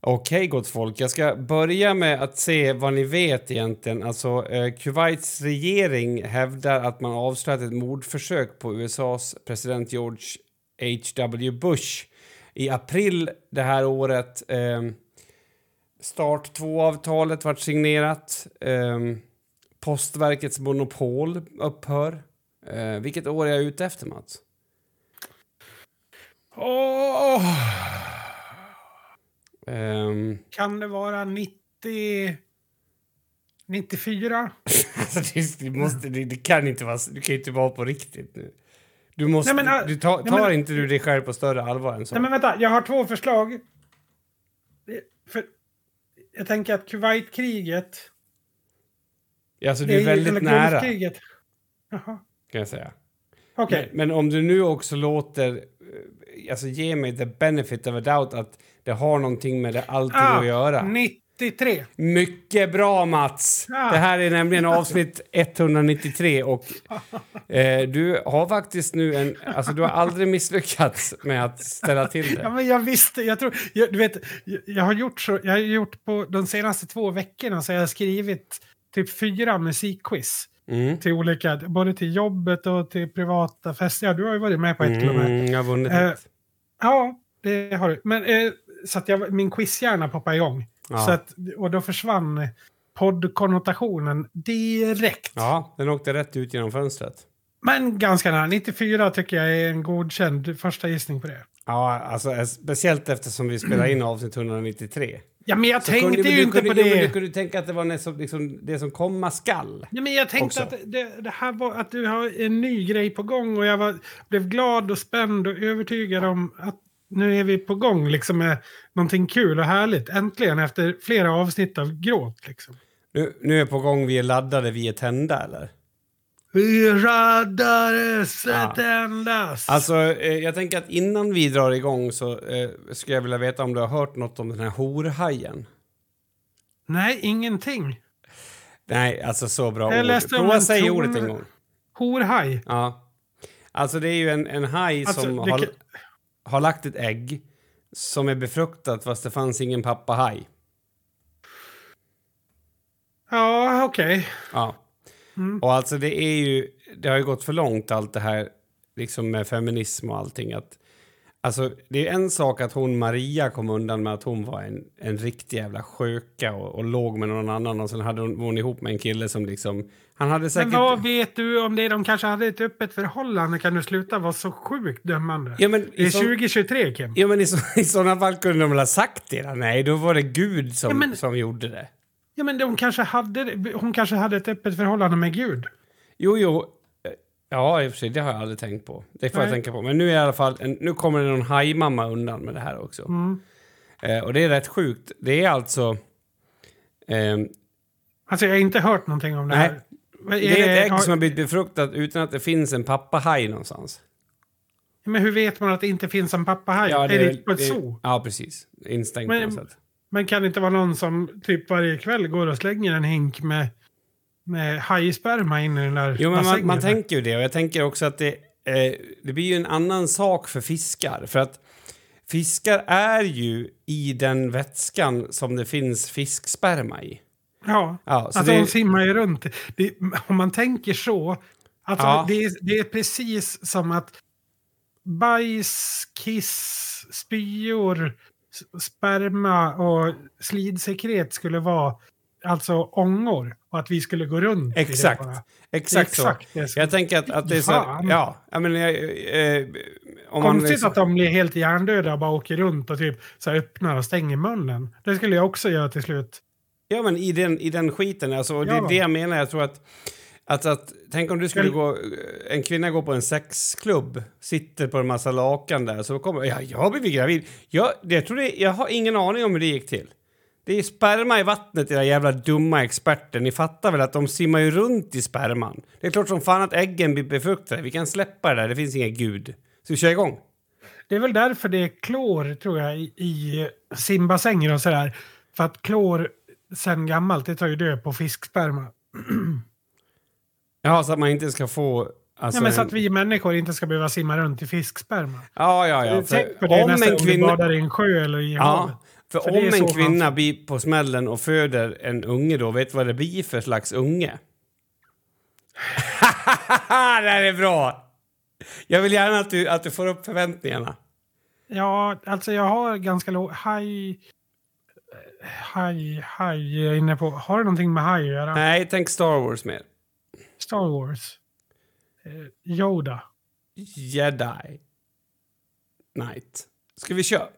Okej, gott folk. Jag ska börja med att se vad ni vet egentligen. Alltså, eh, Kuwaits regering hävdar att man avslöjat ett mordförsök på USAs president George H.W. Bush i april det här året. Eh, start 2-avtalet vart signerat. Eh, Postverkets monopol upphör. Eh, vilket år är jag ute efter, Mats? Oh. Ehm, Kan det vara 90... 94? alltså, det, det, måste, det, det kan inte vara, du kan ju inte vara på riktigt nu. Du måste, Nej, men, du tar, nej, tar men- inte du dig själv på större allvar än så? Nej, men vänta. Jag har två förslag. För jag tänker att Kuwaitkriget... alltså, det du är väldigt nära, Gulfkriget. Jaha. kan jag säga. Okej. Men, men om du nu också låter, eh, alltså ge mig the benefit of a doubt att det har någonting med det allting Ah, att göra. 93. Mycket bra Mats! Ja. Det här är nämligen avsnitt 193 och eh, du har faktiskt nu en, alltså du har aldrig misslyckats med att ställa till Ja, det. men jag visste, jag tror, jag, du vet, jag, jag har gjort så, jag har gjort på de senaste två veckorna så jag har skrivit typ fyra musikquiz Mm. till olika, både till jobbet och till privata fester. Ja, du har ju varit med på ett till och med. Mm, jag har vunnit Eh. Ja, det har du. Men eh, så att jag, min quizhjärna poppade igång. Ja. Så att, och då försvann poddkonnotationen direkt. Ja, den åkte rätt ut genom fönstret. Men ganska nära. 94 tycker jag är en godkänd första gissning på det. Ja, alltså speciellt eftersom vi spelar in avsnitt 193. Ja, men jag Så tänkte kunde- ju du inte kunde, på men det. Du kunde tänka att det var det som, liksom, det som komma skall. Ja, men jag tänkte också. att det, det här var att du har en ny grej på gång och jag var, blev glad och spänd och övertygad om att nu är vi på gång liksom med någonting kul och härligt. Äntligen efter flera avsnitt av gråt liksom. Nu, nu är jag på gång, vi är laddade, vi är tända eller? Vi raddades Ja. ett endast. Alltså, eh, jag tänker att innan vi drar igång så eh, skulle jag vilja veta om du har hört något om den här horhajen. Nej, ingenting. Nej, alltså så bra Jag ord. Prova säga ton- ordet en gång. Horhaj. Ja. Alltså det är ju en, en haj Alltså, som har, kan- har lagt ett ägg som är befruktat fast det fanns ingen pappahaj. Ja, okej. Ja. Mm. Och alltså det är ju, det har ju gått för långt allt det här liksom med feminism och allting. Att, alltså det är en sak att hon Maria kom undan med att hon var en, en riktig jävla sköka och, och låg med någon annan och sen hade hon, hon ihop med en kille som liksom, han hade säkert... Men vad vet du om det? De kanske hade ett öppet förhållande. Kan du sluta vara så sjukt dömande? Ja men, det är så, 2023, Kim. ja, men i, så, i sådana fall kunde de väl ha sagt det? Nej, då var det Gud som, Ja, men- som gjorde det. Ja, men de kanske hade, hon kanske hade ett öppet förhållande med Gud. Jo, jo. eh, Ja, i och för sig, det har jag aldrig tänkt på. Det får jag Nej. tänka på. Men nu är i alla fall, en, nu kommer det någon hajmamma undan med det här också. Mm. Eh, och det är rätt sjukt. Det är alltså... ehm, Alltså, jag har inte hört någonting om det Nej. här. Vad det är ett ägg som har blivit befruktat utan att det finns en pappahaj någonstans. Men hur vet man att det inte finns en pappahaj? Ja, är det på ett zoo? Ja, precis. Instängt Men- på något sätt. Men kan det inte vara någon som typ varje kväll går och slänger en hink med, med hajsperma in i den där Jo, men man, man tänker ju det. Och jag tänker också att det, eh, det blir ju en annan sak för fiskar. För att fiskar är ju i den vätskan som det finns fisksperma i. Ja, Ja, så alltså det- de simmar ju runt. Det, om man tänker så, alltså Ja. det, är, det är precis som att bajs, kiss, spyor, sperma och slidsekret skulle vara alltså ångor och att vi skulle gå runt Exakt. Exakt, exakt så. Jag tänker att, att det är så... Fan. Ja, jag menar... jag, Eh, om man Konstigt liksom- att de blir helt hjärndöda och bara åker runt och typ så här öppnar och stänger munnen. Det skulle jag också göra till slut. Ja, men i den, i den skiten. Alltså, det är Ja. det jag menar. Jag tror att... Att, att, tänk om du skulle gå... En kvinna går på en sexklubb, sitter på en massa lakan där, så kommer... Ja, jag har blivit gravid. Jag, jag, tror det, jag har ingen aning om hur det gick till. Det är sperma i vattnet, era jävla dumma experter. Ni fattar väl att de simmar ju runt i sperman? Det är klart som fan att äggen blir befruktade. Vi kan släppa det där, det finns inga gud. Så vi kör igång. Det är väl därför det är klor, tror jag, i, i simbassänger och sådär. För att klor sen gammalt, det tar ju död på fisksperma. Ja, så att man inte ska få... Alltså, ja, men så att vi människor inte ska behöva simma runt i fisksperma. Ja, ja, ja. Tänk på det om nästa en gång du kvinna... badar i en sjö eller i Ja, havet. För, För om en kvinna han- blir på smällen och föder en unge då, vet du vad det blir för slags unge? det här är bra! Jag vill gärna att du, att du får upp förväntningarna. Ja, alltså jag har ganska låg... Haj... Haj, haj jag är inne på. Har det någonting med haj att göra? Nej, tänk Star Wars mer. Star Wars. Eh, Yoda. Jedi. Knight. Ska vi köra?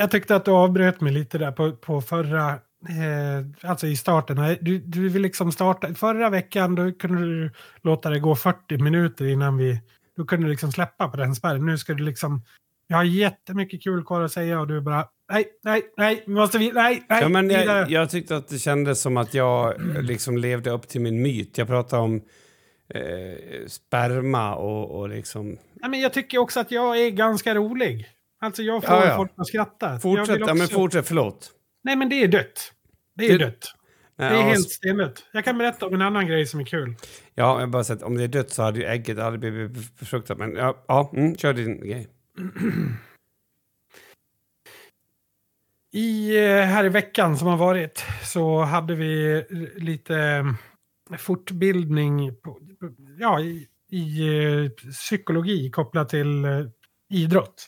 Jag tyckte att du avbröt mig lite där på, på förra, eh, alltså i starten. Du, du vill liksom starta, förra veckan då kunde du låta det gå 40 minuter innan vi, då kunde du liksom släppa på den spärren. Nu ska du liksom, jag har jättemycket kul kvar att säga och du bara, nej, nej, nej, måste vi, nej, nej, Ja, men jag, jag tyckte att det kändes som att jag liksom levde upp till min myt. Jag pratade om eh, sperma och, och liksom... Nej, men jag tycker också att jag är ganska rolig. Alltså jag får Ja, ja. folk att skratta. Fortsätt, ja, men också- fortsätt, förlåt. Nej, men det är dött. Det är Det- dött. Nej, Det är ja, helt stendött. Jag kan berätta om en annan grej som är kul. Ja, jag har bara sett om det är dött så hade ju ägget aldrig blivit befruktat. Men ja, ja mm, kör din grej. I, eh, här i veckan som har varit så hade vi lite eh, fortbildning på, ja, i, i eh, psykologi kopplat till idrott.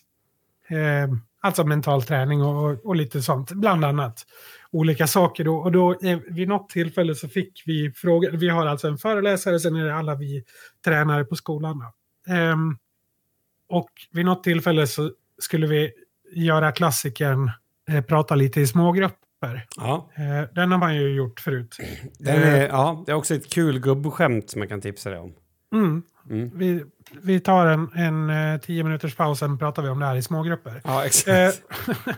Eh, alltså mental träning och, och, lite sånt, bland annat. Olika saker då. Och då eh, vid något tillfälle så fick vi fråga, vi har alltså en föreläsare, sen är det alla vi tränare på skolan. Ehm, och vid något tillfälle så skulle vi göra klassikern eh, prata lite i smågrupper. Ja, Eh, den har man ju gjort förut. den är, ja, det är också ett kul gubbskämt som jag kan tipsa dig om. Mm. Mm. Vi, vi tar en, en eh, tio minuters paus, sen pratar vi om det här i smågrupper. Ja, exakt. Eh,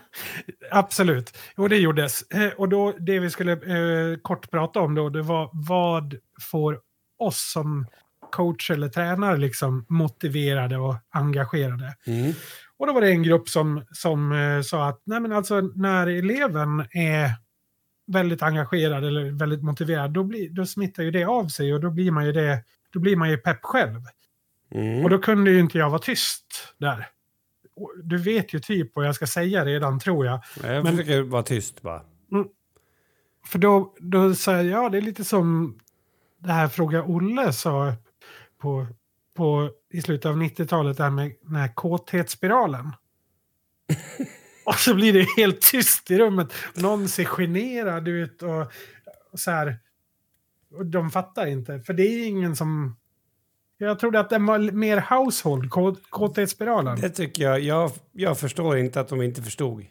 absolut. Och det gjordes. Eh, och då, det vi skulle eh, kort prata om då, det var vad får oss som coach eller tränare liksom motiverade och engagerade. Mm. Och då var det en grupp som, som eh, sa att nej men alltså, när eleven är väldigt engagerad eller väldigt motiverad, då, blir, då smittar ju det av sig och då blir man ju, det, då blir man ju pepp själv. Mm. Och då kunde ju inte jag vara tyst där. Du vet ju typ vad jag ska säga redan, tror jag. Jag men- försöker vara tyst bara. För då, då sa jag, ja det är lite som det här Fråga Olle sa på, på, i slutet av 90-talet, där med den här kåthetsspiralen. och så blir det helt tyst i rummet. Någon ser generad ut och, och så här. De fattar inte, för det är ingen som... Jag trodde att den var mer household, kåthetsspiralen. Det tycker jag. jag. Jag förstår inte att de inte förstod.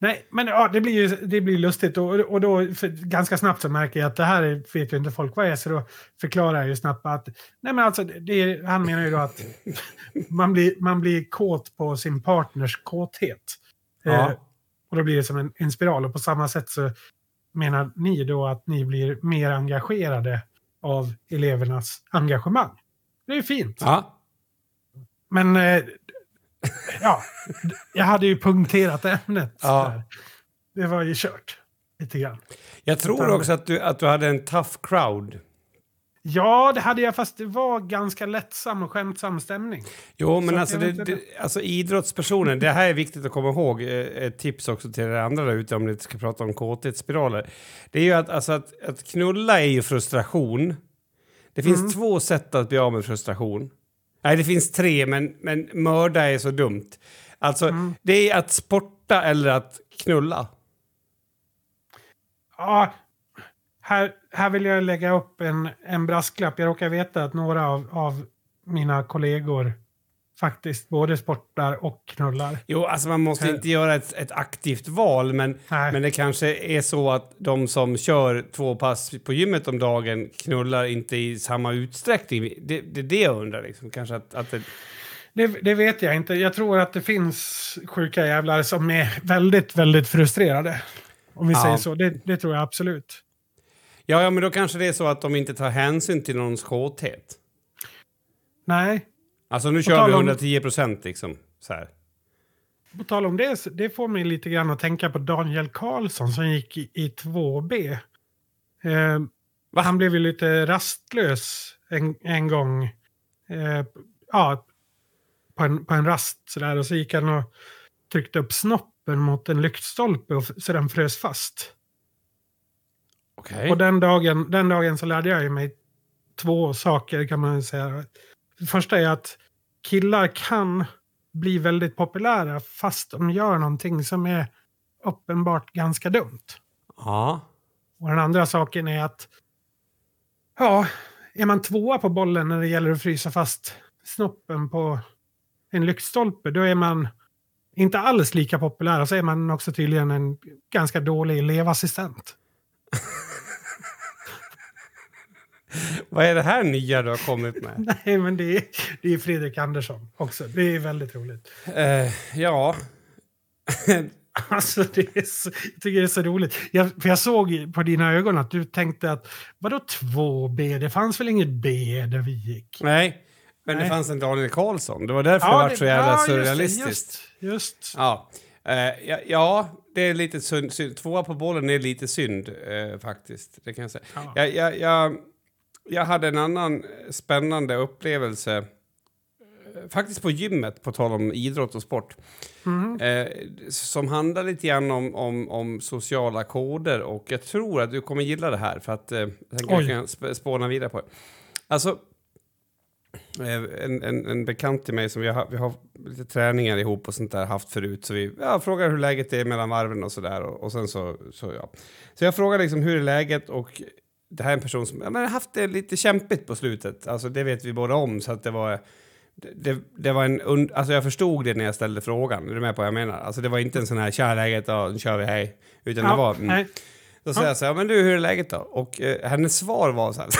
Nej, men ja, det blir ju det blir lustigt. Och, och då ganska snabbt så märker jag att det här är- vet ju inte folk vad är. Så då förklarar jag ju snabbt att nej men alltså, är, han menar ju då att man blir, man blir kåt på sin partners kåthet. Ja. Eh, och då blir det som en, en spiral. Och på samma sätt så menar ni då att ni blir mer engagerade av elevernas engagemang. Det är ju fint. Ja. Men eh, ja, jag hade ju punkterat ämnet. Ja. Där. Det var ju kört. Lite grann. Jag tror också att du, att du hade en tough crowd. Ja, det hade jag, fast det var ganska lättsam och skämtsam stämning. Jo, men alltså, det, det, alltså idrottspersoner, det här är viktigt att komma ihåg. eh, Ett tips också till er andra där ute om ni ska prata om kåthetsspiraler. Det är ju att, alltså, att, att knulla är ju frustration. Det finns Mm. två sätt att bli av med frustration. Nej, det finns tre, men, men mörda är så dumt. Alltså, Mm. det är att sporta eller att knulla. Ja, här, här vill jag lägga upp en, en brasklapp. Jag råkar veta att några av, av mina kollegor faktiskt både sportar och knullar. Jo, alltså man måste inte göra ett, ett aktivt val, men, Nej. men det kanske är så att de som kör två pass på gymmet om dagen knullar inte i samma utsträckning. Det är det, det jag undrar. Liksom. Kanske att, att det, Det, det vet jag inte. Jag tror att det finns sjuka jävlar som är väldigt, väldigt frustrerade. Om vi Ja. säger så. Det, det tror jag absolut. Ja, ja, men då kanske det är så att de inte tar hänsyn till någons kåthet. Nej. Alltså nu På kör vi om- 110 procent liksom. Så här. På tal om det, det får mig lite grann att tänka på Daniel Karlsson som gick i, i 2B. Eh, Va? han blev ju lite rastlös en, en gång. Eh, ja, på en, på en rast sådär. Och så gick han och tryckte upp snoppen mot en lyktstolpe och så den frös fast. Okej. Och den dagen, den dagen så lärde jag mig två saker kan man säga. Det första är att killar kan bli väldigt populära fast de gör någonting som är uppenbart ganska dumt. Ja. Och den andra saken är att ja, är man tvåa på bollen när det gäller att frysa fast snoppen på en lyktstolpe, då är man inte alls lika populär. Och så är man också tydligen en ganska dålig elevassistent. Vad är det här nya du har kommit med? Nej, men det är, det är Fredrik Andersson också. Det är väldigt roligt. Eh, ja. Alltså, det är så, jag tycker det är så roligt. Jag, för jag såg på dina ögon att du tänkte att vadå 2B? Det fanns väl inget B där vi gick? Nej. Men det Nej. fanns en Daniel Karlsson. Det var därför det var så jävla ja, det, surrealistiskt. Just, just. Ja. Eh, ja, ja, det är lite synd. synd. Tvåa på bollen är lite synd eh, faktiskt. Det kan jag säga. Ja. Jag, jag, jag, jag hade en annan spännande upplevelse. eh, Faktiskt på gymmet, på tal om idrott och sport. Mhm. Eh, som handlar lite grann om, om, om sociala koder. Och jag tror att du kommer gilla det här. För att eh, jag kan sp- spåna vidare på det. Alltså, eh, en, en, en bekant till mig som vi har, vi har lite träningar ihop och sånt där haft förut. Så vi ja, frågar hur läget är mellan varven och sådär. Och, och sen så, så ja. Så jag frågar liksom hur är läget och det här är en person som ja, men har haft det lite kämpigt på slutet. Alltså det vet vi båda om så att det var det, det, var en und- alltså jag förstod det när jag ställde frågan. Är du med på vad jag menar? Alltså det var inte en sån här tja läget då, nu kör vi hej. Utan det var mm. Då säger jag så här, men du hur är läget då? Och eh, hennes svar var så här.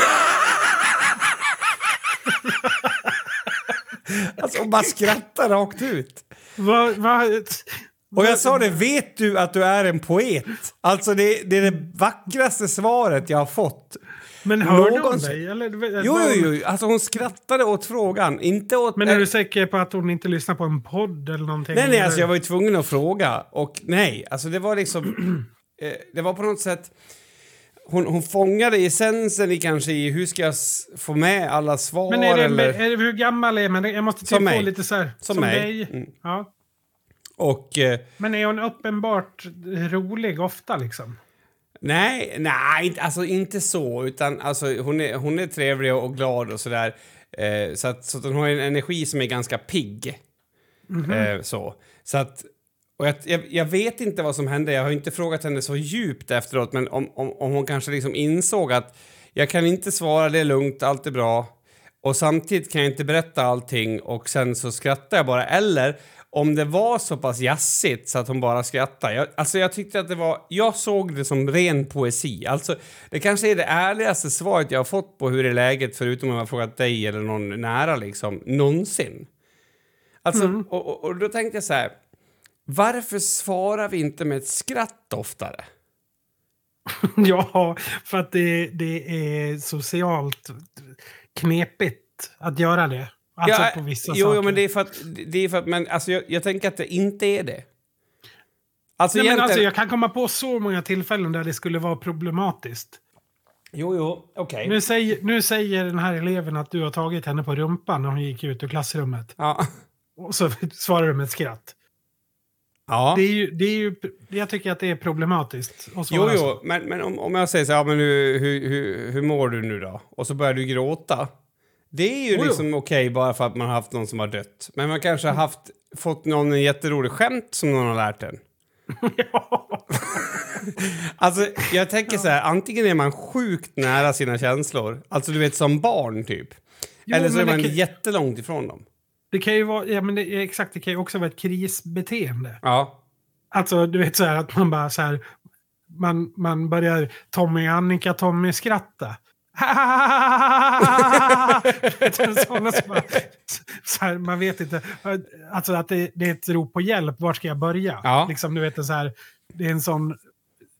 alltså hon bara skrattar rakt ut. Vad, vad, Och jag sa det, vet du att du är en poet? Alltså det, det är det vackraste svaret jag har fått. men hörde hon någonsin- dig? Eller, Jo, jo, jo, alltså hon skrattade åt frågan, inte åt... Men är du säker på att hon inte lyssnar på en podd eller någonting? Nej, nej, alltså jag var ju tvungen att fråga. Och nej, alltså det var liksom... eh, det var på något sätt... Hon, hon fångade essensen i kanske i hur ska jag få med alla svar Men är det, eller... är det, hur gammal är man? Jag måste Som typ mig. få lite så här... Som mig. dig. Mm. Ja. Och... Eh, Men är hon uppenbart rolig ofta liksom? nej, nej, alltså inte så. Utan alltså hon är, hon är trevlig och glad och sådär. Eh, så att, så att hon har en energi som är ganska pigg. Mhm. Eh, så. Så att... Och jag, jag, jag vet inte vad som hände, jag har inte frågat henne så djupt efteråt, men om, om, om hon kanske liksom insåg att jag kan inte svara, det är lugnt, allt är bra. Och samtidigt kan jag inte berätta allting och sen så skrattar jag bara. Eller om det var så pass jazzigt så att hon bara skrattade. Jag, alltså jag tyckte att det var, jag såg det som ren poesi. Alltså det kanske är det ärligaste svaret jag har fått på hur är läget förutom om jag har frågat dig eller någon nära liksom, någonsin. Alltså, och, och, och då tänkte jag så här, varför svarar vi inte med ett skratt oftare? ja, för att det, det är socialt knepigt att göra det. Alltså Ja, på vissa jo, saker. jo, men det är för att, det är för att men, alltså, jag, jag tänker att det inte är det. Alltså Nej, men egentligen... alltså, jag kan komma på så många tillfällen där det skulle vara problematiskt. Jo, jo, okej. Nu, säger, nu säger den här eleven att du har tagit henne på rumpan när hon gick ut ur klassrummet. Ja. Och så svarar du med ett skratt. ja. Det är ju, det är ju, jag tycker att det är problematiskt att svara Jo, så. jo, men, men om, om jag säger så här, ja, men hur, hur, hur, hur mår du nu då? Och så börjar du gråta. Det är ju Jo, jo. liksom okej bara för att man har haft någon som har dött. Men man kanske har haft, fått någon en jätterolig skämt som någon har lärt en. ja. Alltså, jag tänker så här, antingen är man sjukt nära sina känslor, alltså du vet som barn typ. Jo, Eller så är man kan- jättelångt ifrån dem. Det kan ju vara, ja men det, exakt, det kan ju också vara ett krisbeteende. Ja. Alltså du vet så här att man bara så här, man, man börjar Tommy, Annika, Tommy skratta. Sådana som bara, så här, man vet inte. Alltså att det, det är ett rop på hjälp. Var ska jag börja? Ja. Liksom, du vet, det, så här, det är en sån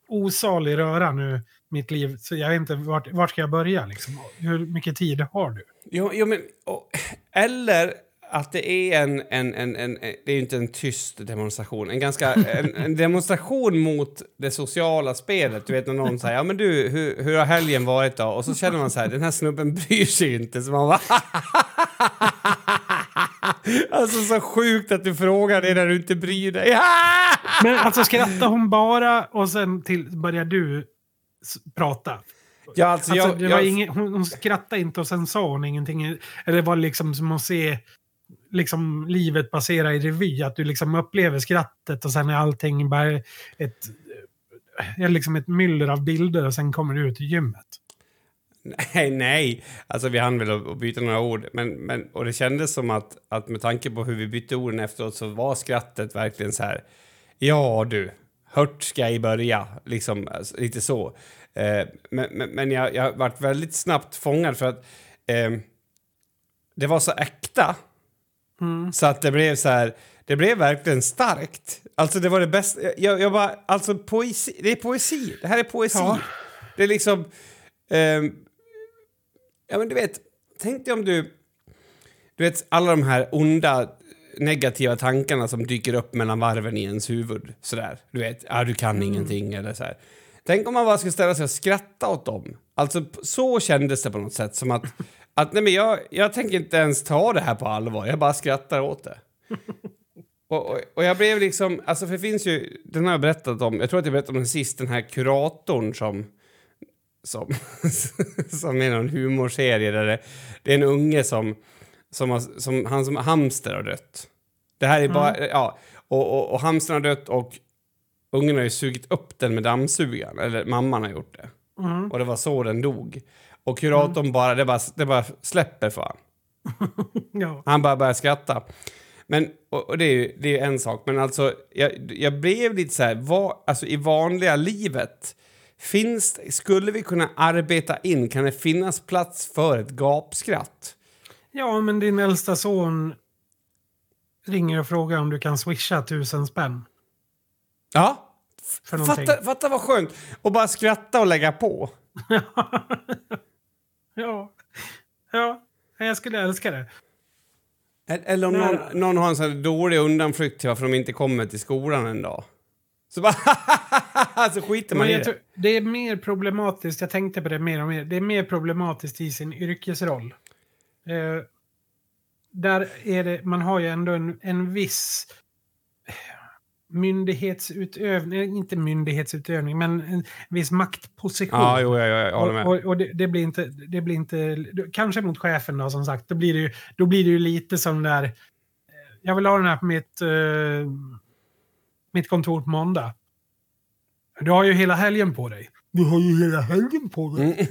osalig röra nu mitt liv. Så jag vet inte, vart, vart ska jag börja liksom? Hur mycket tid har du? Jo, jo men, och, eller att det är en, en, en, en, det är ju inte en tyst demonstration, en ganska, en, en demonstration mot det sociala spelet. Du vet när någon säger, ja men du, hur, hur har helgen varit då? Och så känner man så här, den här snubben bryr sig inte. Så man bara, Alltså så sjukt att du frågar det när du inte bryr dig. Men alltså skrattar hon bara och sen till börjar du prata? Ja, alltså, alltså, jag, jag, ingen, hon, hon skrattade inte och sen sa hon ingenting. Eller det var liksom som att se liksom, livet passera i revy. Att du liksom upplever skrattet och sen är allting bara ett, eh, är liksom ett myller av bilder och sen kommer du ut i gymmet. Nej, nej. Alltså vi hann väl att byta några ord. Men, men, och det kändes som att, att med tanke på hur vi bytte orden efteråt så var skrattet verkligen så här. Ja du, hört ska i börja. Liksom alltså, lite så. Eh, men, men, men jag, jag varit väldigt snabbt fångad för att eh, det var så äkta. Mm. Så att det blev så här, det blev verkligen starkt. Alltså det var det bästa, jag, jag bara, alltså poesi, det är poesi, det här är poesi. Ja. Det är liksom, ehm, ja men du vet, tänk dig om du, du vet alla de här onda negativa tankarna som dyker upp mellan varven i ens huvud. Sådär, du vet, ja du kan ingenting eller så här. Tänk om man bara skulle ställa sig och skratta åt dem. Alltså så kändes det på något sätt som att, att nej men jag, jag tänker inte ens ta det här på allvar, jag bara skrattar åt det. Och, och, och jag blev liksom, alltså för det finns ju, den har jag berättat om, jag tror att jag berättade om den sist, den här kuratorn som som, som är någon humorserie där det, det är en unge som, som, har, som han som hamster har dött. Det här är bara, ja, och, och, och hamstern har dött och ungen har ju sugit upp den med dammsugaren, eller mamman har gjort det. Mm. Och det var så den dog. Och kuratorn bara, det bara, det bara släpper för han. Ja. Han bara börjar skratta. Men, och, och det är ju det är en sak, men alltså jag, jag blev lite så här, vad, alltså i vanliga livet, finns, skulle vi kunna arbeta in, kan det finnas plats för ett gapskratt? ja, men din äldsta son ringer och frågar om du kan swisha tusen spänn. Ja. Fatta, fatta vad skönt! Och bara skratta och lägga på. ja. Ja, jag skulle älska det. Eller om någon, någon har en sån dålig undanflykt till varför de inte kommer till skolan en dag. Så bara så skiter man Men i det. tror, det är mer problematiskt, jag tänkte på det mer och mer, det är mer problematiskt i sin yrkesroll. Eh, där är det, man har ju ändå en, en viss myndighetsutövning, inte myndighetsutövning, men en viss maktposition. Ja, jo, jag, jag, håller med. Och, och, och det, det, blir inte, det blir inte, kanske mot chefen då som sagt, då blir det ju, då blir det ju lite som där, eh, jag vill ha den här på mitt, eh, mitt kontor på måndag. Du har ju hela helgen på dig. Du har ju hela helgen på dig.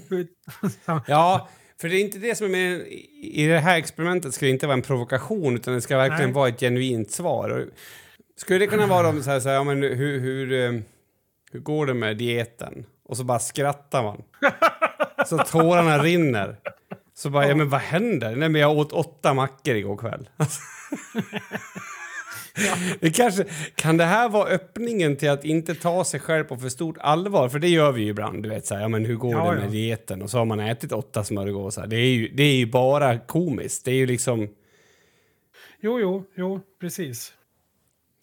Så- Ja, för det är inte det som är med i det här experimentet ska det inte vara en provokation utan det ska verkligen Nej. vara ett genuint svar. Skulle det kunna vara de så här, så här ja, men hur, hur, eh, hur går det med dieten? Och så bara skrattar man. Så tårarna rinner. Så bara, ja men vad händer? Nej men jag åt åtta mackor igår kväll. Det kanske, kan det här vara öppningen till att inte ta sig själv på för stort allvar? För det gör vi ju ibland. Du vet, så här, ja, men hur går Ja, det med ja. dieten? Och så har man ätit åtta smörgåsar. Det är ju, det är ju bara komiskt. Det är ju liksom... Jo, jo, jo, precis.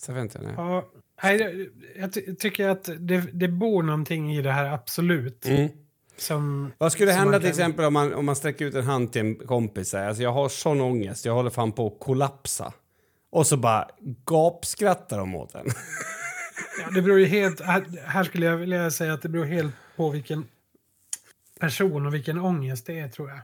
Nu. Ja, nej, jag ty- tycker att det, det bor någonting i det här, absolut. Mm. Som, Vad skulle hända man till kan- exempel om man, om man sträcker ut en hand till en kompis? Alltså jag har sån ångest, jag håller fan på att kollapsa. Och så bara gapskrattar de åt en. Ja, det beror ju helt... Här, här skulle jag vilja säga att det beror helt på vilken person och vilken ångest det är, tror jag.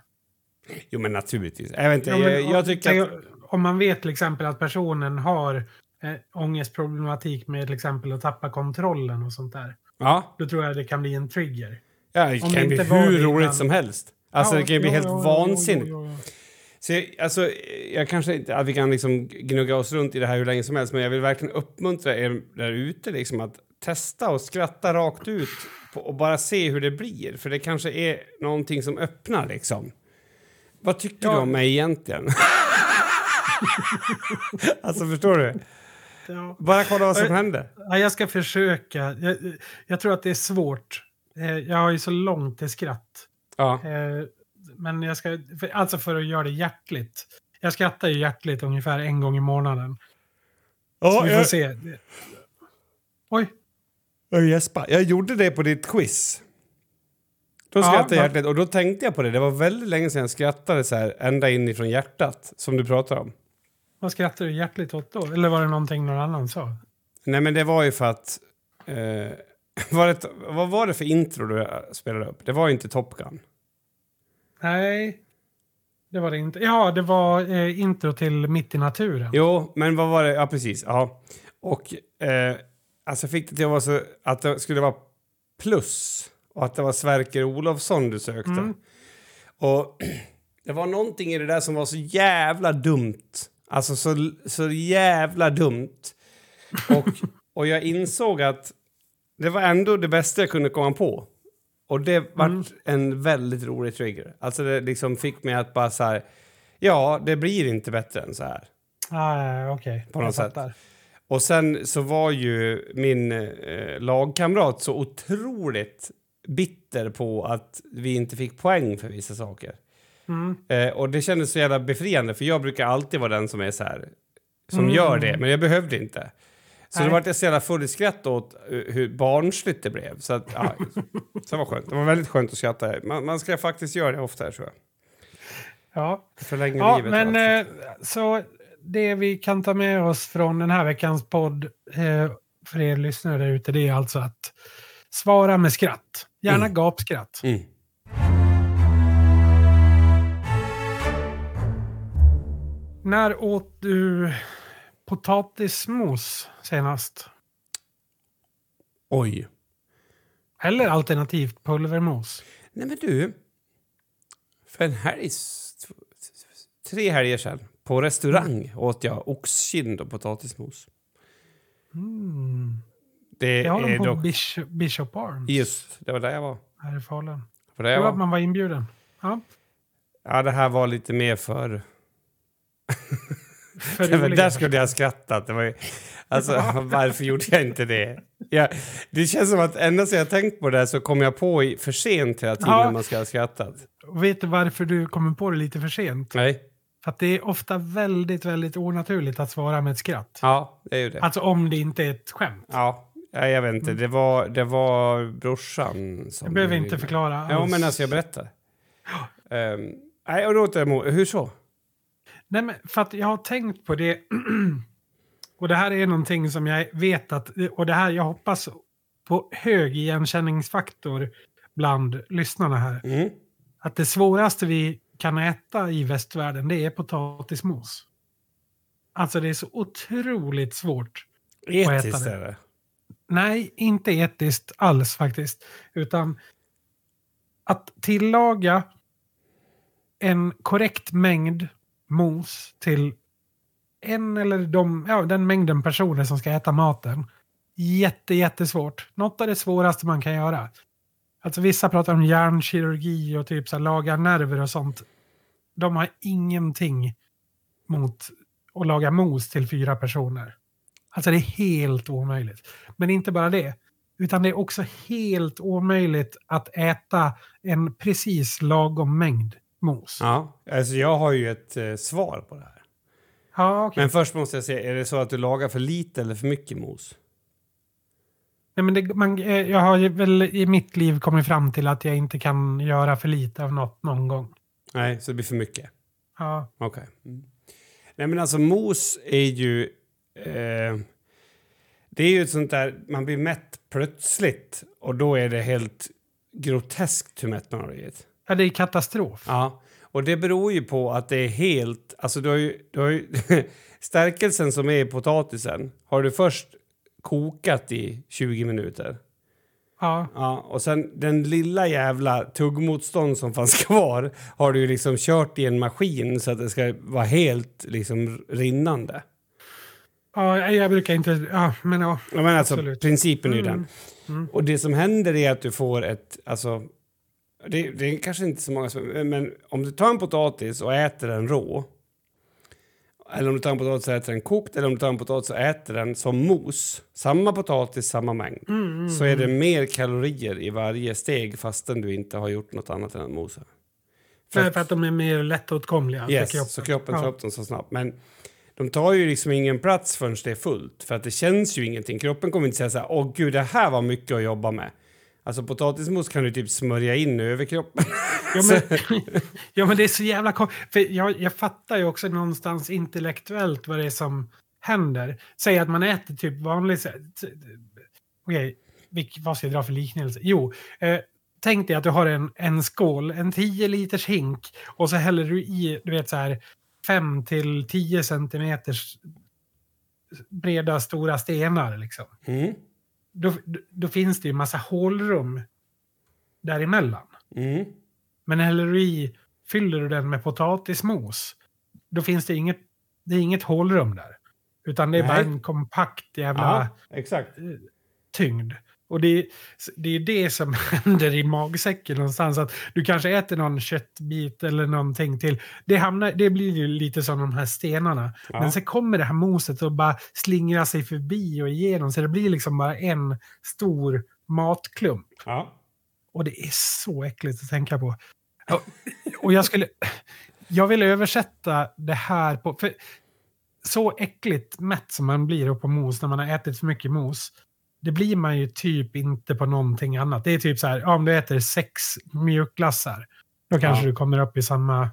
jo men naturligtvis. Jag, vet inte, Ja, men jag, jag tycker tänk- att... Om man vet till exempel att personen har eh, ångestproblematik med till exempel att tappa kontrollen och sånt där. Ja, Då tror jag det kan bli en trigger. ja det Om kan det bli hur roligt som helst. Alltså Ja, det kan ju bli helt vansinnigt. Så jag, alltså, jag kanske inte att vi kan liksom gnugga oss runt i det här hur länge som helst, men jag vill verkligen uppmuntra er där ute liksom att testa och skratta rakt ut på, och bara se hur det blir. För det kanske är någonting som öppnar liksom. Vad tycker Ja. du om mig egentligen? alltså förstår du? Ja. Bara kolla vad som Ja. händer. Ja, jag ska försöka. Jag, jag tror att det är svårt Eh, jag har ju så långt till skratt. Ja. Eh, men jag ska, alltså för att göra det hjärtligt. Jag skrattar ju hjärtligt ungefär en gång i månaden. Så Ja, vi får jag, se. Oj, jag, gäspar. jag gjorde det på ditt quiz. Då skrattade jag hjärtligt och då tänkte jag på det. Det var väldigt länge sedan jag skrattade så här ända inifrån hjärtat som du pratar om. Vad skrattar du hjärtligt åt då? Eller var det någonting någon annan sa? Nej men det var ju för att... Eh, var det, vad var det för intro du spelade upp? Det var ju inte Top Gun. Nej, det var det inte. Ja, det var eh, intro till Mitt i naturen. Jo, men vad var det? Ja, precis. Ja. Och eh, alltså jag fick det till att, vara så, att det skulle vara plus och att det var Sverker Olofsson du sökte. Mm. Och det var någonting i det där som var så jävla dumt. Alltså så, så jävla dumt. Och, och jag insåg att det var ändå det bästa jag kunde komma på. Och det var Mm. en väldigt rolig trigger. Alltså det liksom fick mig att bara så här, ja, det blir inte bättre än så här. Ah, Okej, På något sätt. Och sen så var ju min eh, lagkamrat så otroligt bitter på att vi inte fick poäng för vissa saker. Mm. Eh, och det kändes så jävla befriande för jag brukar alltid vara den som är så här som Mm. gör det, men jag behövde inte. Så Nej. då var jag så jävla full i skratt åt eh, hur barnsligt det blev. Så, att, ja, så det var skönt. Det var väldigt skönt att skratta. Man, man ska faktiskt göra det oftare tror jag. Ja, Förlänger ja livet. men eh, så det vi kan ta med oss från den här veckans podd eh, för er lyssnare där ute, det är alltså att svara med skratt. Gärna Mm. gapskratt. Mm. När åt du potatismos senast? Oj. Eller alternativt pulvermos? Nej men du. För en helg... Tre helger sedan på restaurang åt jag oxkind och potatismos. Mm. Det Det har de är på dock... Bishop, Bishop Arms Just, det var där jag var. här i Falun. Var där jag var att man var inbjuden. Ja, Ja, det här var lite mer för... Nej, där skulle jag ha skrattat. Det var ju... Alltså, varför gjorde jag inte det? Ja, det känns som att ända sedan jag tänkt på det här så kom jag på i för sent hela tiden Ja. när man ska ha skrattat. Vet du varför du kommer på det lite för sent? Nej. För att det är ofta väldigt, väldigt onaturligt att svara med ett skratt. Ja, det är ju det. Alltså om det inte är ett skämt. Ja, ja, jag vet inte. Det var, det var brorsan som... Jag behöver inte förklara Ja, alls. men alltså jag berättar. Um, nej, och då åt jag emot. Hur så? Nej, men för att jag har tänkt på det. och det här är någonting som jag vet att, och det här jag hoppas på hög igenkänningsfaktor bland lyssnarna här. Mm. Att det svåraste vi kan äta i västvärlden det är potatismos. Alltså det är så otroligt svårt. Etiskt det. är det. Nej, inte etiskt alls faktiskt. Utan att tillaga en korrekt mängd mos till en eller de, ja, den mängden personer som ska äta maten. Jätte, jättesvårt. Något av det svåraste man kan göra. Alltså vissa pratar om hjärnkirurgi och typ så här, laga nerver och sånt. De har ingenting mot att laga mos till fyra personer. Alltså det är helt omöjligt. Men inte bara det. Utan det är också helt omöjligt att äta en precis lagom mängd mos. Ja, Ja, alltså jag har ju ett eh, svar på det här. okej. Men först måste jag se, är det så att du lagar för lite eller för mycket mos? Nej, men det, man, eh, jag har ju väl i mitt liv kommit fram till att jag inte kan göra för lite av något någon gång. Nej, så det blir för mycket? Ja, Okej. Mm. Nej men alltså mos är ju... Eh, det är ju ett sånt där, man blir mätt plötsligt och då är det helt groteskt hur mätt man har blivit. Ja det är katastrof. Ja, och det beror ju på att det är helt... Alltså du har ju... Du har ju stärkelsen som är i potatisen har du först kokat i 20 minuter. Ja, Ja, och sen den lilla jävla tuggmotstånd som fanns kvar har du ju liksom kört i en maskin så att det ska vara helt liksom rinnande. ja, jag brukar inte... Ja, men ja. Ja, men alltså, Absolut. principen är ju Mm. den. Mm. Och det som händer är att du får ett... Alltså, det, det är kanske inte så många som... Men om du tar en potatis och äter den rå eller om du tar en potatis och äter den kokt eller om du tar en potatis och äter den som mos, samma potatis, samma mängd, Mm, så är det mer kalorier i varje steg fastän du inte har gjort något annat än att mosa. För, för att de är mer lättåtkomliga Yes, för kroppen. så kroppen tar ja. upp dem så snabbt. Men de tar ju liksom ingen plats förrän det är fullt, för att det känns ju ingenting. Kroppen kommer inte säga så här, åh gud, det här var mycket att jobba med. Alltså potatismos kan du typ smörja in över kroppen. Ja men, ja, men det är så jävla kom- För jag, jag fattar ju också någonstans intellektuellt vad det är som händer. Säg att man äter typ vanlig... Okej, vilk- vad ska jag dra för liknelse? Jo, eh, tänk dig att du har en, en skål, en 10 liters hink och så häller du i, du vet så här, 5 till 10 centimeters breda stora stenar liksom. Mm. Då, då, finns det ju massa hålrum däremellan. Mm. Men häller du i, fyller du den med potatismos, då finns det inget, det är inget hålrum där. Utan det är Nej. bara en kompakt jävla Ja, exakt. tyngd. Och det, är- det är det som händer i magsäcken någonstans. Att du kanske äter någon köttbit eller någonting till. Det, hamnar, det blir ju lite som de här stenarna. Ja. Men sen kommer det här moset och bara slingrar sig förbi och igenom. Så det blir liksom bara en stor matklump. Ja. Och det är så äckligt att tänka på. Och, och jag skulle... Jag vill översätta det här på... För så äckligt mätt som man blir på mos när man har ätit för mycket mos. Det blir man ju typ inte på någonting annat. Det är typ så här, ja, om du äter sex mjukglassar. Då kanske Ja. du kommer upp i samma,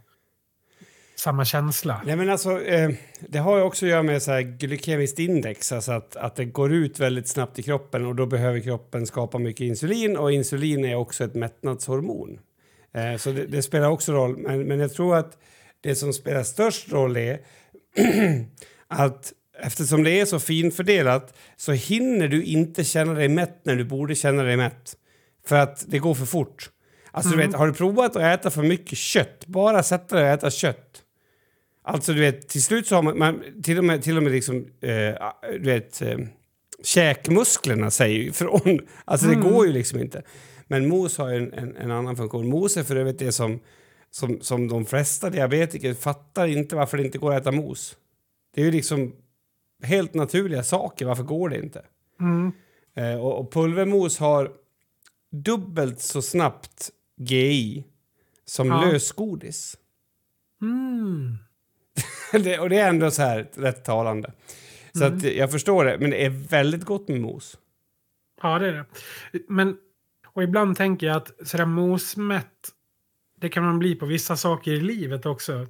samma känsla. Nej, men alltså, eh, det har ju också att göra med så här glykemiskt index, alltså att, att det går ut väldigt snabbt i kroppen och då behöver kroppen skapa mycket insulin och insulin är också ett mättnadshormon. Eh, så det, det spelar också roll, men, men jag tror att det som spelar störst roll är att eftersom det är så finfördelat så hinner du inte känna dig mätt när du borde känna dig mätt. För att det går för fort. Alltså du vet, har du provat att äta för mycket kött, bara sätta dig och äta kött. Alltså du vet, till slut så har man, man till och med, till och med liksom, eh, du vet, eh, käkmusklerna säger ju ifrån. Alltså det går ju liksom inte. Men mos har ju en, en, en annan funktion. Mos är för övrigt det som, som, som de flesta diabetiker fattar inte varför det inte går att äta mos. Det är ju liksom helt naturliga saker, varför går det inte? Mm. Eh, och, och pulvermos har dubbelt så snabbt GI som Ja. lösgodis. Mm. det, och det är ändå så här rätt talande. Så att jag förstår det, men det är väldigt gott med mos. Ja, det är det. Men, och ibland tänker jag att sådär mosmätt, det kan man bli på vissa saker i livet också.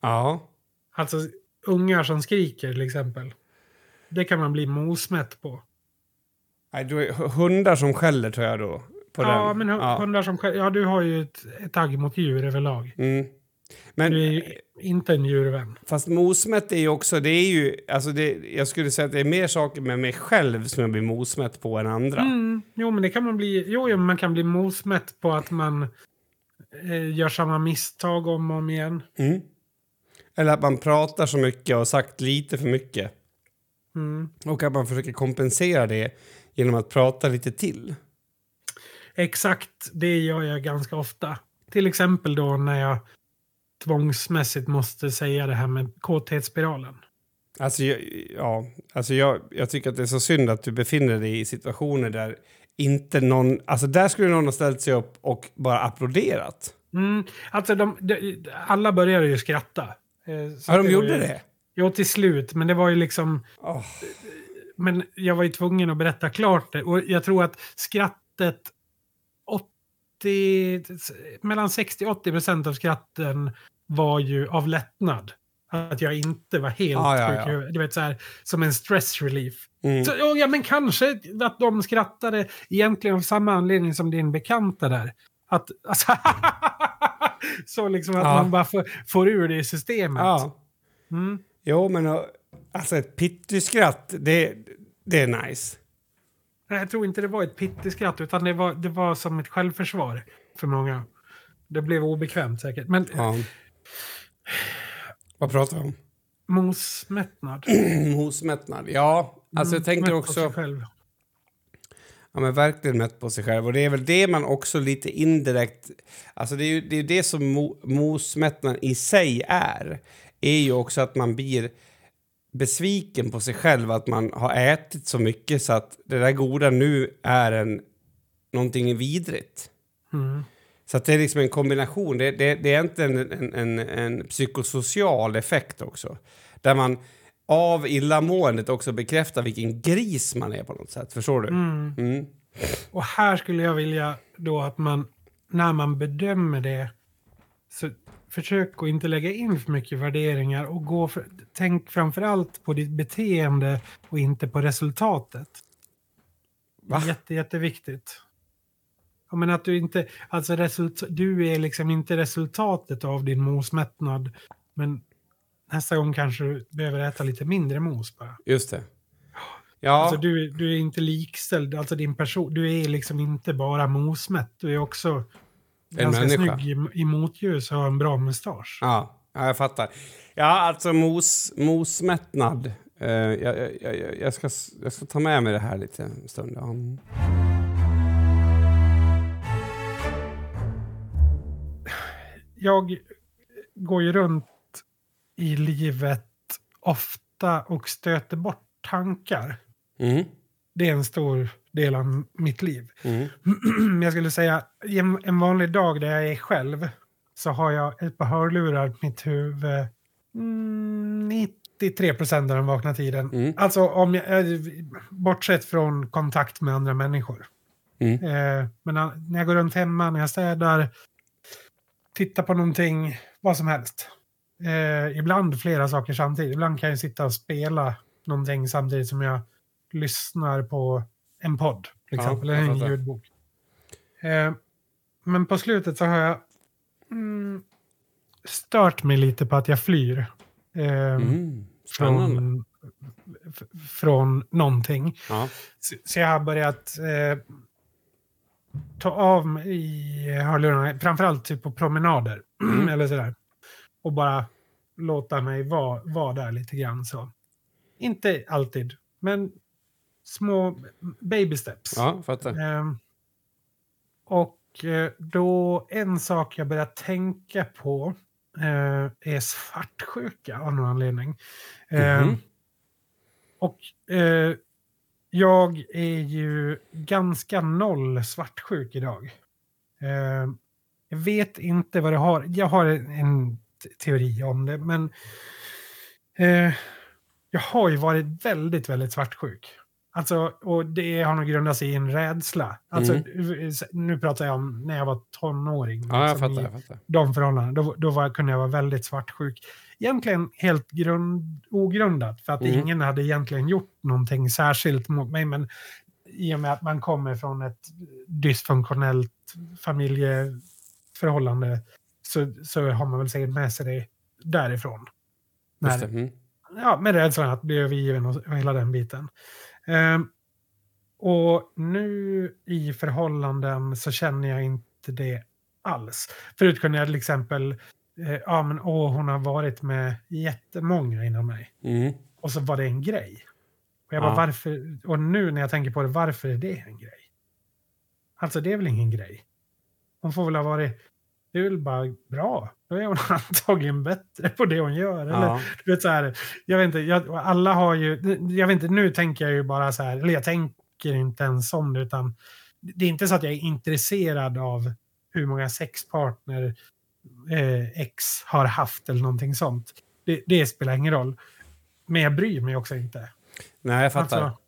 Ja. Alltså ungar som skriker till exempel. Det kan man bli mosmätt på. Nej, du hundar som skäller tror jag då. På ja, den. men ja. hundar som skä- Ja, du har ju ett, ett agg mot djur överlag. Mm. Men, Du är ju inte en djurvän. fast mosmätt är ju också, det är ju, alltså det, jag skulle säga att det är mer saker med mig själv som jag blir mosmätt på än andra. Mm, jo, men det kan man bli. Jo, jo, man kan bli mosmätt på att man eh, gör samma misstag om och om igen. Mm. Eller att man pratar så mycket och sagt lite för mycket. Mm. Och att man försöker kompensera det genom att prata lite till. Exakt, det gör jag ganska ofta. Till exempel då när jag tvångsmässigt måste säga det här med kåthetsspiralen. Alltså, jag, ja, alltså jag, jag tycker att det är så synd att du befinner dig i situationer där inte någon... Alltså där skulle någon ha ställt sig upp och bara applåderat. Mm, alltså de, de, alla började ju skratta. Eh, så Ja, de gjorde ju, det? Jo, till slut. Men det var ju liksom... Åh. Men jag var ju tvungen att berätta klart det. Och jag tror att skrattet... 80, mellan 60-80 procent av skratten var ju av lättnad. Att jag inte var helt Ja, ja, ja. Du vet, så här, som en stress relief. Mm. Så, ja, ja, men kanske att de skrattade egentligen av samma anledning som din bekanta där. Att, alltså, så liksom att Ja. man bara får, får ur det i systemet. Ja. Mm. Jo, men uh, alltså ett pittyskratt, det, det är nice. Nej, Jag tror inte det var ett pitteskratt utan det var, det var som ett självförsvar för många. Det blev obekvämt säkert. Men Ja. Vad pratar vi om? mosmättnad. Mosmättnad. Ja, alltså jag tänker Mm, sig också... Själv. Ja, men verkligen mätt på sig själv. Och det är väl det man också lite indirekt... Alltså det är ju det, är det som mo, mosmättnad i sig är. är ju också att man blir besviken på sig själv att man har ätit så mycket så att det där goda nu är en, någonting vidrigt. Mm. Så det är liksom en kombination. Det, det, det är inte en, en, en, en psykosocial effekt också. Där man av illamåendet också bekräftar vilken gris man är på något sätt. Förstår du? Mm. Mm. Och här skulle jag vilja då att man, när man bedömer det, så försök att inte lägga in för mycket värderingar och gå för, tänk framförallt på ditt beteende och inte på resultatet. Va? Jätte, jätteviktigt. Ja, men att du inte, alltså result, du är liksom inte resultatet av din mosmättnad, men nästa gång kanske du behöver äta lite mindre mos bara. Just det. Ja, Alltså du, du är inte likställd, alltså din person, du är liksom inte bara mosmätt, du är också ganska människa. snygg i, i motljus och har en bra mustasch. ja, ja, jag fattar. Ja, alltså mos, mosmättnad. Eh, jag, jag, jag, jag, ska, jag ska ta med mig det här lite en stund. Ja. Jag går ju runt i livet ofta och stöter bort tankar. Mm. Det är en stor del av mitt liv. Mm. Jag skulle säga, en, en vanlig dag där jag är själv så har jag ett par hörlurar på mitt huvud mm, 93 procent av den vakna tiden. Mm. Alltså om jag, eh, bortsett från kontakt med andra människor. Mm. Eh, men när när jag går runt hemma, när jag städar, tittar på någonting, vad som helst. Eh, ibland flera saker samtidigt. Ibland kan jag sitta och spela någonting samtidigt som jag lyssnar på en podd. Till Ja, exempel, jag eller en ljudbok. Eh, men på slutet så har jag mm, stört mig lite på att jag flyr. Eh, Mm. Från, från någonting. Ja. Så, så jag har börjat eh, ta av mig hörlurarna, framförallt typ på promenader. Mm. eller sådär. Och bara låta mig vara vara där lite grann så. Inte alltid, men små baby steps. ja, fattar. Ehm, och eh, då en sak jag börjar tänka på eh, är svartsjuka av någon anledning. Ehm, Mhm. Och eh, jag är ju ganska noll svartsjuk idag. Ehm, jag vet inte vad det har. Jag har en, teori om det, men eh, jag har ju varit väldigt, väldigt svartsjuk. Alltså, och det har nog grundat sig i en rädsla. Alltså, Nu pratar jag om när jag var tonåring. Mm. Ja, jag liksom, fattar. Jag fattar. de förhållandena. Då, då var, kunde jag vara väldigt svartsjuk. Egentligen helt grund, ogrundat, för att Mm. ingen hade egentligen gjort någonting särskilt mot mig. Men i och med att man kommer från ett dysfunktionellt familjeförhållande så, så har man väl säkert med sig det därifrån. Just det. När, Mm. ja, med rädslan att bli övergiven och, och hela den biten. Ehm, och nu i förhållanden så känner jag inte det alls. Förut kunde jag till exempel, eh, ja men åh hon har varit med jättemånga innan mig. Mm. Och så var det en grej. Och jag Ja. bara varför, och nu när jag tänker på det, varför är det en grej? Alltså det är väl ingen grej. Hon får väl ha varit, det är väl bara bra. Då är hon antagligen bättre på det hon gör. Eller Ja. du vet så här, jag vet inte, jag, alla har ju, jag vet inte, nu tänker jag ju bara så här, eller jag tänker inte ens om det, utan det är inte så att jag är intresserad av hur många sexpartner eh, X har haft eller någonting sånt. Det, det spelar ingen roll. Men jag bryr mig också inte. Nej, jag fattar. Alltså,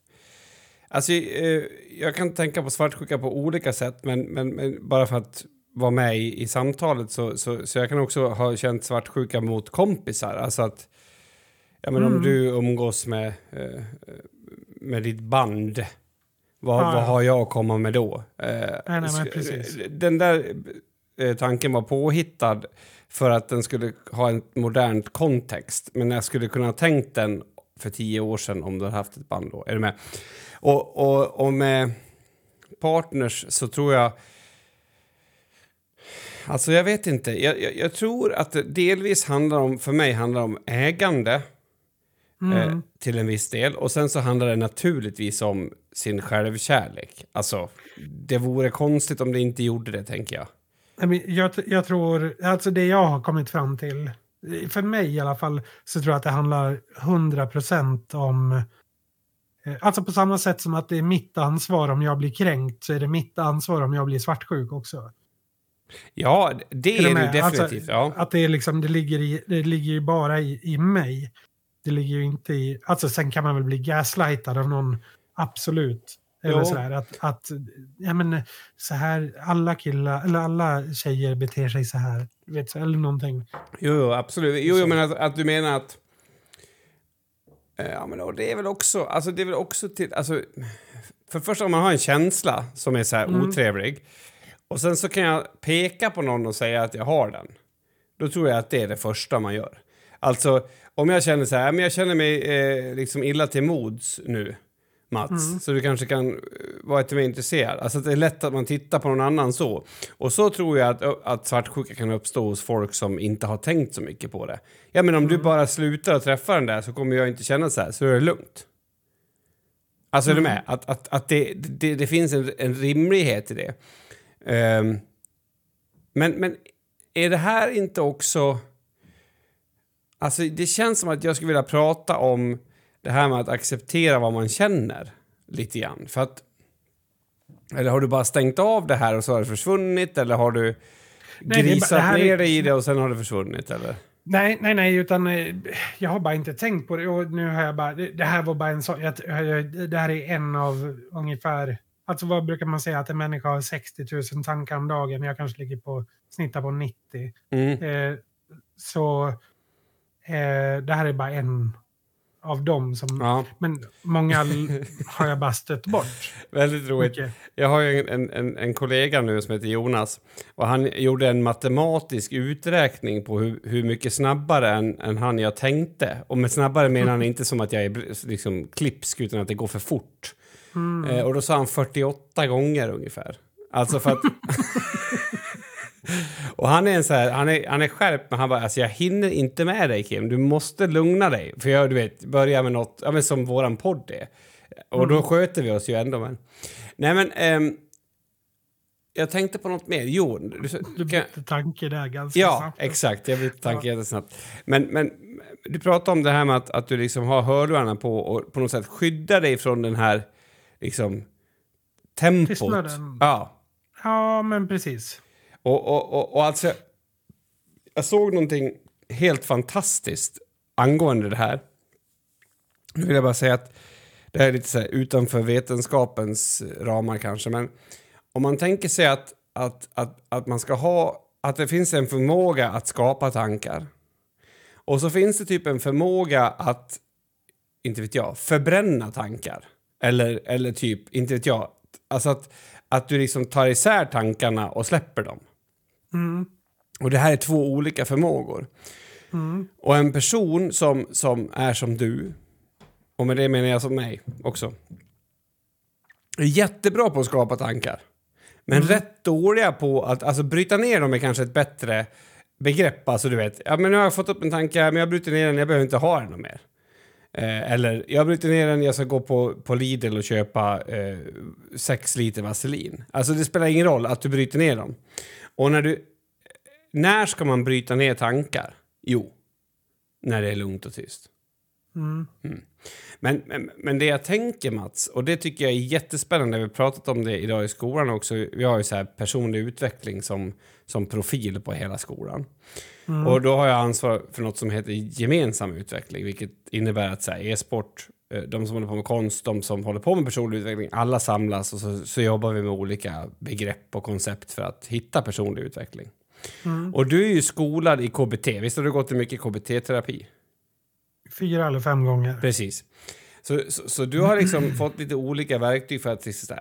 Alltså, eh, jag kan tänka på svartsjuka på olika sätt, men, men, men bara för att vara med i, i samtalet så, så, så jag kan också ha känt svartsjuka mot kompisar. Alltså att, ja men om Mm. du umgås med, eh, med ditt band, vad, Ja, vad har jag att komma med då? Eh, nej, men precis. Den där eh, tanken var påhittad för att den skulle ha en modernt kontext, men jag skulle kunna ha tänkt den för tio år sedan om du hade haft ett band då. Är du med? Och, och, och med partners så tror jag... Alltså jag vet inte. Jag, jag, jag tror att det delvis handlar om, för mig handlar om ägande mm. eh, till en viss del. Och sen så handlar det naturligtvis om sin självkärlek. Alltså, det vore konstigt om det inte gjorde det, tänker jag. Jag, jag tror, alltså det jag har kommit fram till för mig i alla fall, så tror jag att det handlar 100% om... eh, Alltså på samma sätt som att det är mitt ansvar om jag blir kränkt så är det mitt ansvar om jag blir svartsjuk också. Ja, det Är det med? definitivt. Alltså, ja. Att det, är liksom, det, ligger i, det ligger ju bara i, i mig. Det ligger ju inte i... Alltså sen kan man väl bli gaslightad av någon, absolut. Eller Jo. sådär att, att ja, men, så här, alla killar, eller alla tjejer beter sig så här. Vet, så, eller någonting. Jo, jo, absolut. Jo, jo men att, att du menar att... Eh, Ja, men och det är väl också... Alltså, det är väl också till... Alltså, för först om man har en känsla som är så här otrevlig och sen så kan jag peka på någon och säga att jag har den. Då tror jag att det är det första man gör. Alltså, om jag känner så här, men jag känner mig eh, liksom illa till mods nu, Mats, så du kanske kan eh, vara lite mer intresserad. Alltså det är lätt att man tittar på någon annan så. Och så tror jag att, att svartsjuka kan uppstå hos folk som inte har tänkt så mycket på det. Ja, men om du bara slutar att träffa den där så kommer jag inte känna så här, så är det lugnt. Alltså är du med? Att, att, att det, det, det finns en, en rimlighet i det. Ehm, men, men är det här inte också... Alltså det känns som att jag skulle vilja prata om det här med att acceptera vad man känner lite grann. För att... Eller har du bara stängt av det här och så har det försvunnit? Eller har du Nej, det grisat det här är- ner dig i det och sen har det försvunnit? Eller? Nej, nej, nej, utan eh, jag har bara inte tänkt på det. Och nu har jag bara, det, här var bara en jag, det här är en av ungefär, alltså vad brukar man säga att en människa har 60 000 tankar om dagen, jag kanske ligger på, snittar på 90. Mm. Eh, så eh, det här är bara en av dem som, Ja, men många har jag bara stött bort. väldigt roligt. Okej. Jag har ju en, en, en kollega nu som heter Jonas och han gjorde en matematisk uträkning på hur, hur mycket snabbare än, än han jag tänkte. Och med snabbare menar han inte som att jag är liksom klipsk utan att det går för fort. Eh, och då sa han 48 gånger ungefär. Alltså för att... och han är en så här, han är, han är skärpt men han bara alltså jag hinner inte med dig Kim, du måste lugna dig. För jag du vet, börja med något, ja men som våran podd är. Och då sköter vi oss ju ändå men. Nej men, ehm, jag tänkte på något mer. Jo, du, Du bytte tanke där ganska Ja, snabbt. exakt. Jag bytte tanke jättesnabbt. Men, men du pratar om det här med att, att du liksom har hörlurarna på och på något sätt skyddar dig från den här liksom tempot. Tystnaden. Ja. Ja, men precis. Och, och, och, och alltså, jag såg någonting helt fantastiskt angående det här. Nu vill jag bara säga att det här är lite så här utanför vetenskapens ramar kanske, men om man tänker sig att, att, att, att man ska ha, att det finns en förmåga att skapa tankar och så finns det typ en förmåga att, inte vet jag, förbränna tankar. Eller, eller typ, inte vet jag, alltså att, att du liksom tar isär tankarna och släpper dem. Mm. Och det här är två olika förmågor. Mm. Och en person som, som är som du, och med det menar jag som mig också, är jättebra på att skapa tankar. Men rätt dåliga på att alltså, bryta ner dem är kanske ett bättre begrepp. Alltså du vet, ja, men nu har jag fått upp en tanke, men jag bryter ner den, jag behöver inte ha den mer. Eh, eller jag bryter ner den, jag ska gå på, på Lidl och köpa eh, sex liter vaselin. Alltså det spelar ingen roll att du bryter ner dem. Och när du... När ska man bryta ner tankar? Jo, när det är lugnt och tyst. Mm. Men, men, men det jag tänker Mats, och det tycker jag är jättespännande, vi har pratat om det idag i skolan också, vi har ju så här personlig utveckling som, som profil på hela skolan. Och då har jag ansvar för något som heter gemensam utveckling, vilket innebär att e-sport, eh, de som håller på med konst, de som håller på med personlig utveckling, alla samlas och så, så jobbar vi med olika begrepp och koncept för att hitta personlig utveckling. Och du är ju skolad i KBT, visst har du gått mycket KBT-terapi? Fyra eller fem gånger. Precis. Så, så, så du har liksom fått lite olika verktyg för att liksom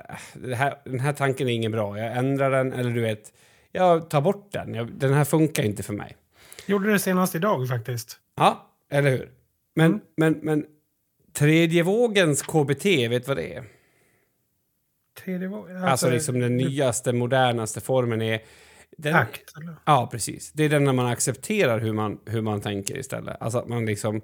här, den här tanken är ingen bra, jag ändrar den eller du vet, jag tar bort den, jag, den här funkar inte för mig. Gjorde det senast idag faktiskt. Ja, eller hur? Men, men, men tredje vågens KBT, vet du vad det är? Tredje vågen. Alltså, liksom den nyaste, modernaste formen är... Den, Akt. Eller? Ja, precis. Det är den när man accepterar hur man, hur man tänker istället. Alltså att man liksom...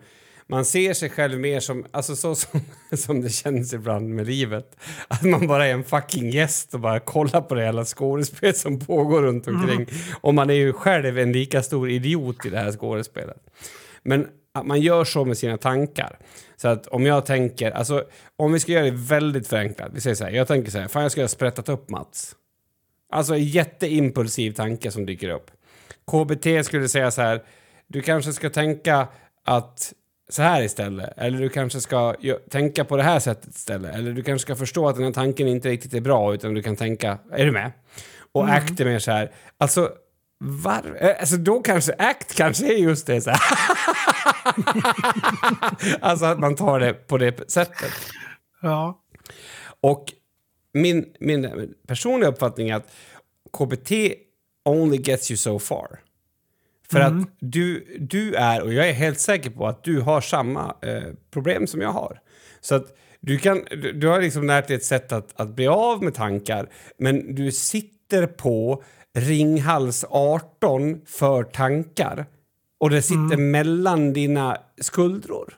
man ser sig själv mer som, alltså så som, som det känns ibland med livet. Att man bara är en fucking gäst och bara kollar på det hela skådespelet som pågår runt omkring. Mm. Och man är ju själv en lika stor idiot i det här skådespelet. Men att man gör så med sina tankar. Så att om jag tänker, alltså om vi ska göra det väldigt förenklat, vi säger så här, jag tänker så här, fan jag ska ha sprättat upp Mats. Alltså en jätteimpulsiv tanke som dyker upp. KBT skulle säga så här, du kanske ska tänka att så här istället. Eller du kanske ska tänka på det här sättet istället. Eller du kanske ska förstå att den här tanken inte riktigt är bra utan du kan tänka, är du med? Och mm. act är mer så här, alltså var, eh, alltså då kanske act kanske är just det så här. alltså att man tar det på det sättet. Ja. Och min, min personliga uppfattning är att KBT only gets you so far. För mm. att du, du är, och jag är helt säker på att du har samma eh, problem som jag har. Så att du, kan, du, du har liksom lärt dig ett sätt att, att bli av med tankar, men du sitter på Ringhals 18 för tankar och det sitter mm. mellan dina skuldror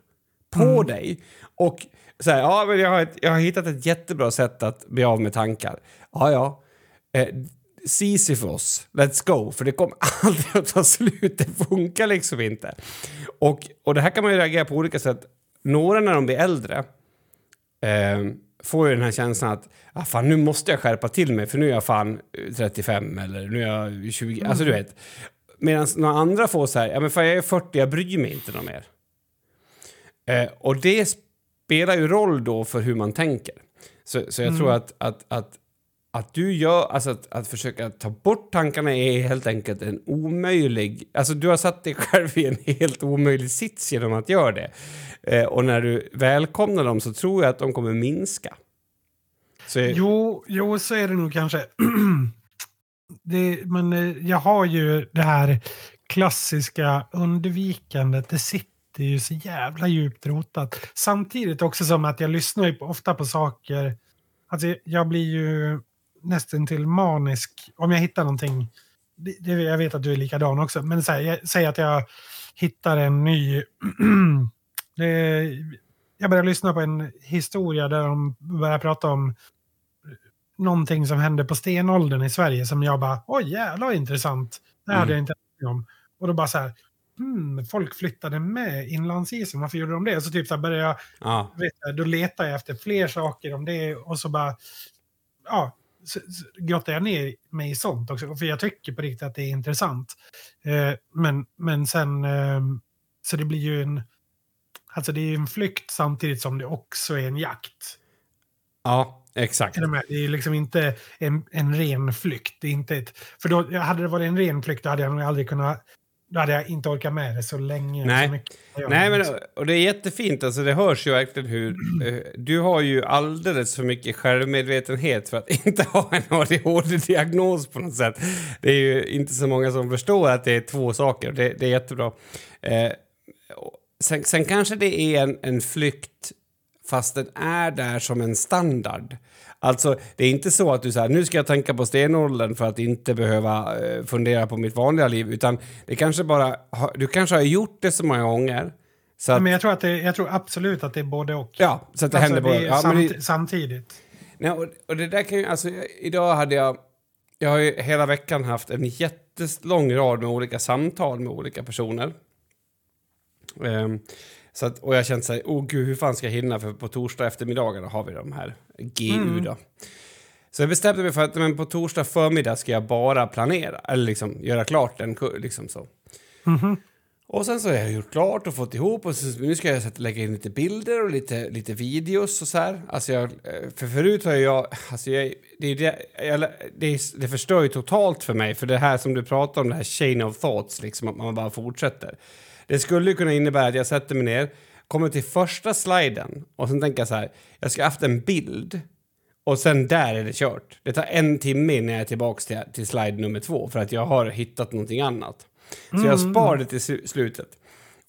på mm. dig. Och så här, ja, men jag, har ett, jag har hittat ett jättebra sätt att bli av med tankar. Ja, ja. Eh, Sisyfos, let's go, för det kommer aldrig att ta slut. Det funkar liksom inte. Och, och det här kan man ju reagera på olika sätt. Några när de blir äldre eh, får ju den här känslan att ah, fan, nu måste jag skärpa till mig för nu är jag fan 35 eller nu är jag 20. Mm. Alltså du vet. Medan några andra får så här, ja men fan jag är 40, jag bryr mig inte något mer. Eh, och det spelar ju roll då för hur man tänker. Så, så jag mm. tror att, att, att att du gör, alltså att, att försöka ta bort tankarna är helt enkelt en omöjlig... Alltså du har satt dig själv i en helt omöjlig sits genom att göra det. Eh, och när du välkomnar dem så tror jag att de kommer minska. Så jag... jo, jo, så är det nog kanske. det, men eh, jag har ju det här klassiska undvikandet. Det sitter ju så jävla djupt rotat. Samtidigt också som att jag lyssnar ju ofta på saker. Alltså jag blir ju nästan till manisk om jag hittar någonting. Det, det, jag vet att du är likadan också, men här, jag, säg att jag hittar en ny... det, jag börjar lyssna på en historia där de börjar prata om någonting som hände på stenåldern i Sverige som jag bara, oj jävlar intressant. Det hade mm. jag inte om. Och då bara så här, hmm, folk flyttade med inlandsisen, varför gjorde de det? Så typ så började jag, ja. vet, då letar jag efter fler saker om det och så bara, ja, grottar jag ner mig i sånt också. För jag tycker på riktigt att det är intressant. Eh, men, men sen, eh, så det blir ju en, alltså det är en flykt samtidigt som det också är en jakt. Ja, exakt. Det är liksom inte en, en ren flykt. Det är inte ett, för då, hade det varit en ren flykt då hade jag nog aldrig kunnat då hade jag inte orkat med det så länge. Nej, så Nej men, och det är jättefint. Alltså, det hörs ju verkligen hur... Uh, du har ju alldeles för mycket självmedvetenhet för att inte ha en ADHD-diagnos på något sätt. Det är ju inte så många som förstår att det är två saker. Det, det är jättebra. Uh, sen, sen, kanske det är en, en flykt fast den är där som en standard. Alltså, det är inte så att du säger nu ska jag tänka på stenåldern för att inte behöva eh, fundera på mitt vanliga liv, utan det kanske bara, du kanske har gjort det så många gånger. Så att, men jag tror, att det, jag tror absolut att det är både och. Ja, så att det alltså, händer både. Ja, samt, det, samtidigt. Nej, och, och, det där kan ju, alltså, idag hade jag, jag har ju hela veckan haft en jättelång rad med olika samtal med olika personer. Um, så att, och jag kände så här, oh gud, hur fan ska jag hinna? För på torsdag eftermiddagarna har vi de här GU mm. då. Så jag bestämde mig för att men på torsdag förmiddag ska jag bara planera, eller liksom göra klart den liksom så. Mm -hmm. Och sen så har jag gjort klart och fått ihop och så, nu ska jag lägga in lite bilder och lite, lite videos och så här. Alltså jag, för förut har jag, alltså jag, det, det, jag, det, det förstör ju totalt för mig, för det här som du pratar om, det här chain of thoughts, liksom att man bara fortsätter. Det skulle kunna innebära att jag sätter mig ner, kommer till första sliden och sen tänker jag så här, jag ska haft en bild och sen där är det kört. Det tar en timme innan jag är tillbaka till, till slide nummer två för att jag har hittat någonting annat. Så mm. jag spar det till slutet.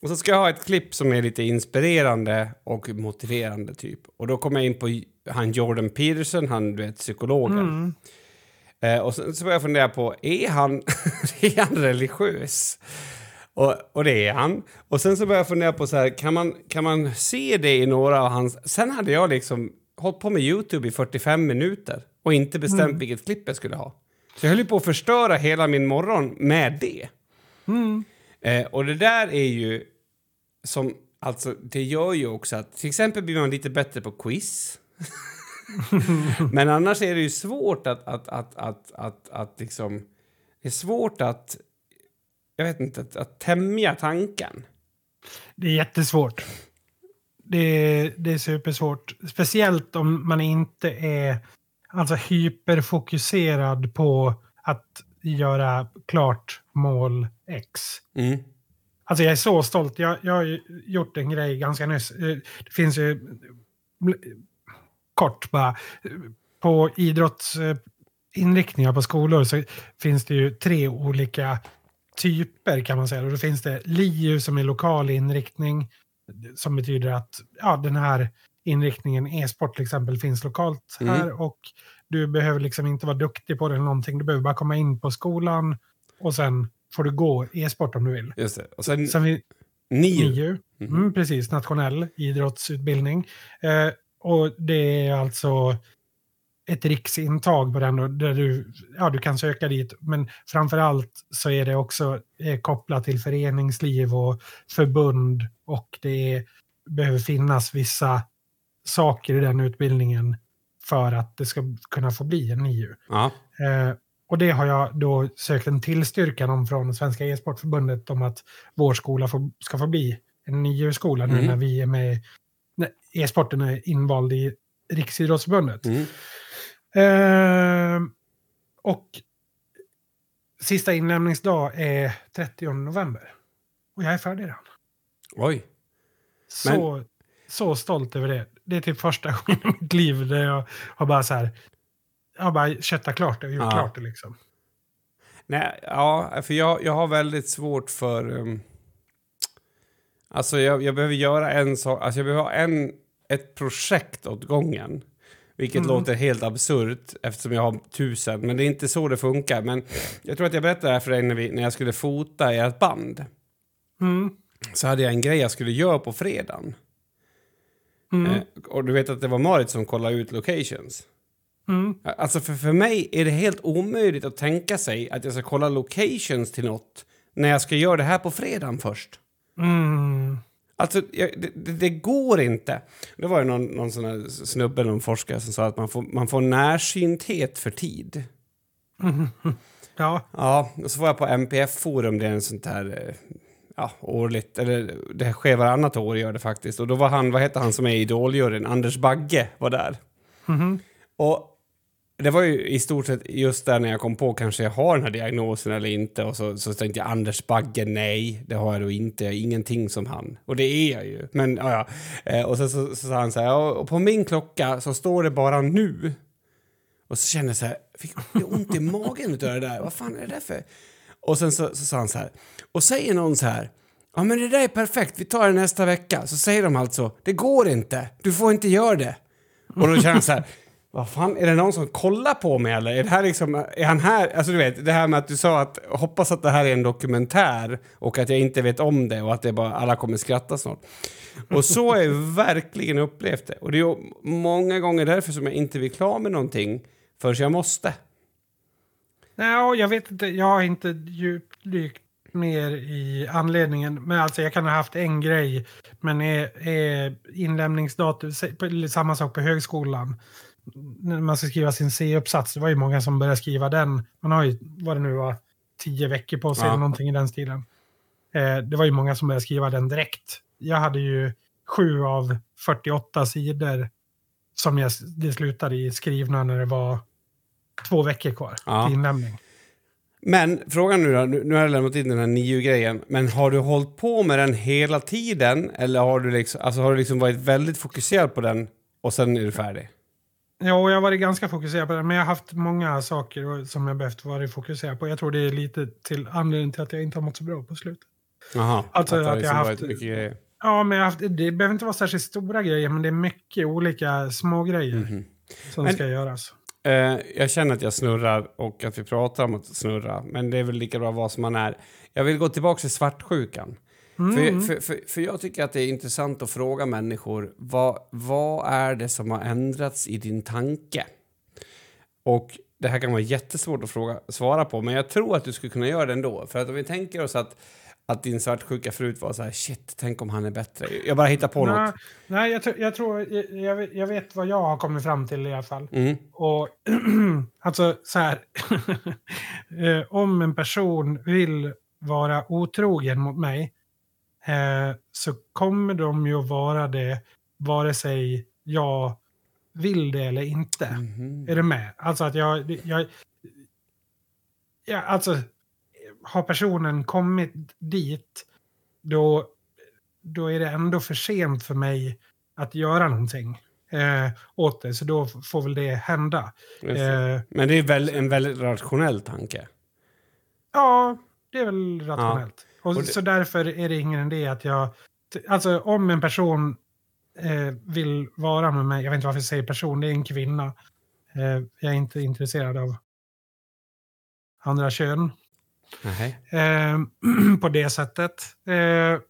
Och så ska jag ha ett klipp som är lite inspirerande och motiverande typ. Och då kommer jag in på han Jordan Peterson, han du vet psykologen. Mm. Eh, och så, så börjar jag fundera på, är han, är han religiös? Och, och det är han. Och sen så började jag fundera på så här, kan man, kan man se det i några av hans... Sen hade jag liksom hållit på med YouTube i 45 minuter och inte bestämt Mm. vilket klipp jag skulle ha. Så jag höll ju på att förstöra hela min morgon med det. Mm. Eh, och det där är ju som, alltså det gör ju också att till exempel blir man lite bättre på quiz. Men annars är det ju svårt att, att, att, att, att, att liksom, det är svårt att, jag vet inte, att, att tämja tanken. Det är jättesvårt. Det är, det är supersvårt. Speciellt om man inte är alltså, hyperfokuserad på att göra klart mål X. Mm. Alltså jag är så stolt. Jag, jag har ju gjort en grej ganska nyss. Eh, Det finns ju... Kort bara. På idrottsinriktningar på skolor så finns det ju tre olika typer kan man säga. Och då finns det LIU som är lokal inriktning. Som betyder att ja, den här inriktningen e-sport till exempel finns lokalt här. Mm. Och du behöver liksom inte vara duktig på det eller någonting. Du behöver bara komma in på skolan och sen får du gå e-sport om du vill. Just det. Och sen, Sen vi, nio. NIU, mm, precis, nationell idrottsutbildning. Eh, och det är alltså ett riksintag på den där du, ja, du kan söka dit. Men framför allt så är det också eh, kopplat till föreningsliv och förbund och det är, behöver finnas vissa saker i den utbildningen för att det ska kunna få bli en NIU. Ja. Eh, och det har jag då sökt en tillstyrkan om från Svenska e-sportförbundet om att vår skola får, ska få bli en NIU-skola nu Mm. när vi är med, e-sporten är invald i Riksidrottsförbundet. Mm. Eh, och sista inlämningsdag är 30 november. Och jag är färdig redan. Oj. Så, så stolt över det. Det är typ första gången i mitt liv där jag har bara så här, jag har bara köttat klart det och gjort Ja. klart det liksom. Nej, ja, för jag, jag har väldigt svårt för... Um, alltså, jag, jag behöver göra en sak. Alltså, jag behöver ha en, ett projekt åt gången. Vilket Mm. låter helt absurt eftersom jag har tusen. Men det är inte så det funkar. Men jag tror att jag berättade det här för dig när, vi, när jag skulle fota i ett band. Mm. Så hade jag en grej jag skulle göra på fredagen. Mm. Eh, och du vet att det var Marit som kollade ut locations. Mm. Alltså för, för mig är det helt omöjligt att tänka sig att jag ska kolla locations till något när jag ska göra det här på fredagen först. Mm. Alltså, det, det, går inte. Det var ju någon, någon sån här snubbe, någon forskare som sa att man får, man får närsynthet för tid. Ja. Ja, och så var jag på MPF-forum, det är en sånt här eh, ja, årligt, eller det sker varannat år gör det faktiskt. Och då var han, vad heter han som är i Idoljuryn, Anders Bagge var där. Mhm. Och det var ju i stort sett just där när jag kom på kanske jag har den här diagnosen eller inte och så, så tänkte jag Anders Bagge, nej, det har jag då inte, jag är ingenting som han. Och det är jag ju. Men ja, ja. Eh, och så, så, så sa han så här, och på min klocka så står det bara nu. Och så kände jag så här, fick jag ont i magen utav det där, vad fan är det där för? Och sen så, så sa han så här, och säger någon så här, ja men det där är perfekt, vi tar det nästa vecka. Så säger de alltså, det går inte, du får inte göra det. Och då känner jag så här, vad fan, är det någon som kollar på mig eller? Är det här liksom, är han här? Alltså du vet, det här med att du sa att hoppas att det här är en dokumentär och att jag inte vet om det och att det bara, alla kommer skratta snart. Och så har jag verkligen upplevt det. Och det är många gånger därför som jag inte vill klara med någonting förrän jag måste. Nej, jag vet inte. Jag har inte djupdykt mer i anledningen. Men alltså jag kan ha haft en grej. Men är, är inlämningsdatum, samma sak på högskolan. När man ska skriva sin C-uppsats, det var ju många som började skriva den. Man har ju, vad det nu var, tio veckor på sig Ja. eller någonting i den stilen. Eh, det var ju många som började skriva den direkt. Jag hade ju sju av 48 sidor som jag, det slutade i skrivna när det var två veckor kvar Ja. till inlämning. Men frågan nu då, nu har jag lämnat in den här NIU-grejen, men har du hållit på med den hela tiden eller har du liksom, alltså har du liksom varit väldigt fokuserad på den och sen är du färdig? Ja, jag har varit ganska fokuserad på det, men jag har haft många saker som jag behövt vara fokuserad på. Jag tror det är lite till anledningen till att jag inte har mått så bra på slutet. Jaha, Alltså, det har att jag liksom har varit haft- mycket grejer. Ja, men jag haft, det behöver inte vara särskilt stora grejer, men det är mycket olika små grejer Mhm. som Men- ska göras. Eh, jag känner att jag snurrar och att vi pratar om att snurra, men det är väl lika bra vad som man är. Jag vill gå tillbaka till svartsjukan. Mm. För, för, för, för jag tycker att det är intressant att fråga människor vad, vad är det som har ändrats i din tanke? Och det här kan vara jättesvårt att fråga, svara på, men jag tror att du skulle kunna göra det ändå. För att om vi tänker oss att, att din svartsjuka förut var så här, shit, tänk om han är bättre. Jag bara hittar på nej, något. nej jag, jag tror, jag, jag, vet- jag vet vad jag har kommit fram till i alla fall. Mm. Och alltså så här, eh, om en person vill vara otrogen mot mig eh, så kommer de ju att vara det vare sig jag vill det eller inte. Mhm. Är du med? Alltså att jag, jag... Ja, alltså, har personen kommit dit, då, då är det ändå för sent för mig att göra någonting eh, åt det. Så då får väl det hända. Eh, Men det är väl en väldigt rationell tanke. ja, det är väl rationellt. Och, Och det- Så därför är det ingen idé att jag... Alltså om en person eh, vill vara med mig, jag vet inte varför jag säger person, det är en kvinna. Eh, jag är inte intresserad av andra kön. Eh, på det sättet. Eh,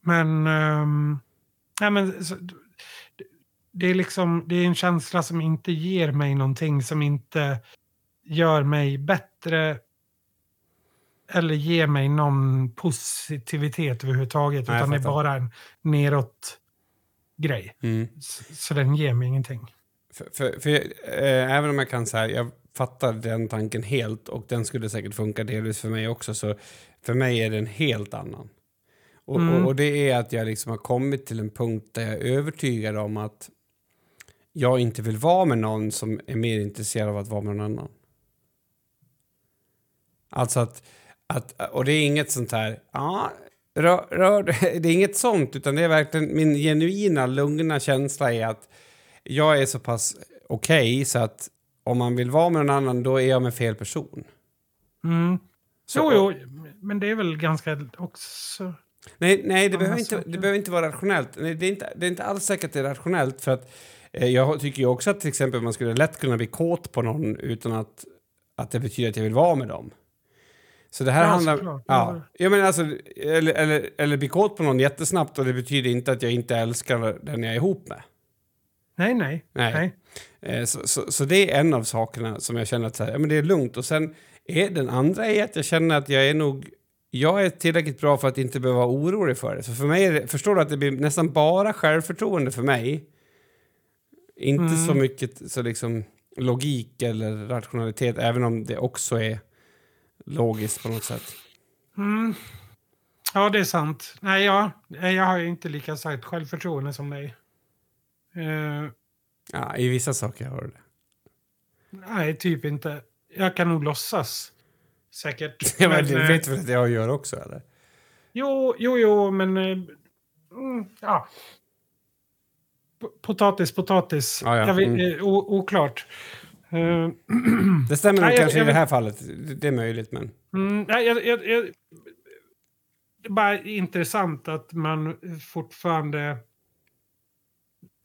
men... ehm, nej, men så, det är liksom det är en känsla som inte ger mig någonting som inte gör mig bättre eller ger mig någon positivitet överhuvudtaget. Nej, jag utan det är bara en neråt grej. Mm. Så, så den ger mig ingenting. För, för, för eh, även om jag kan säga, jag fattar den tanken helt och den skulle säkert funka delvis för mig också, så för mig är det en helt annan. Och, Mm. och, och det är att jag liksom har kommit till en punkt där jag är övertygad om att jag inte vill vara med någon som är mer intresserad av att vara med någon annan. Alltså att, att och det är inget sånt här, ja, rör, rör, det är inget sånt, utan det är verkligen min genuina, lugna känsla är att jag är så pass okej så att om man vill vara med någon annan då är jag med fel person. Mm. Så, Jo, jo, men det är väl ganska också... Nej, nej det, behöver inte, det behöver inte vara rationellt. Nej, det, är inte, det är inte alls säkert att det är rationellt. För att, eh, jag tycker ju också att till exempel man skulle lätt kunna bli kåt på någon utan att, att det betyder att jag vill vara med dem. Så det här Ja, handlar... såklart. Ja, jag menar alltså, eller, eller, eller bli kåt på någon jättesnabbt och det betyder inte att jag inte älskar den jag är ihop med. Nej, nej. Nej. nej. Eh, Så, så, så det är en av sakerna som jag känner att så här, ja, men det är lugnt. Och sen är den andra är att jag känner att jag är nog... Jag är tillräckligt bra för att inte behöva vara orolig för det. Så för mig det, förstår du att det blir nästan bara självförtroende för mig. Inte Mm. så mycket så liksom logik eller rationalitet, även om det också är logiskt på något sätt. Mm. Ja, det är sant. Nej, ja, jag har ju inte lika starkt självförtroende som dig. Eh, Ja, i vissa saker har du det. nej, typ inte. Jag kan nog låtsas. Säkert. Ja, men Men, det eh, vet väl att jag gör också, eller? Jo, jo, jo, men... eh, Mm, ja. P- Potatis, potatis. Ja, ja. Jag vet, Mm. oklart. Eh, Det stämmer nog Nej, jag- kanske jag i det här fallet. Det- är möjligt, men... Mm, nej, jag, jag, jag, det är bara intressant att man fortfarande...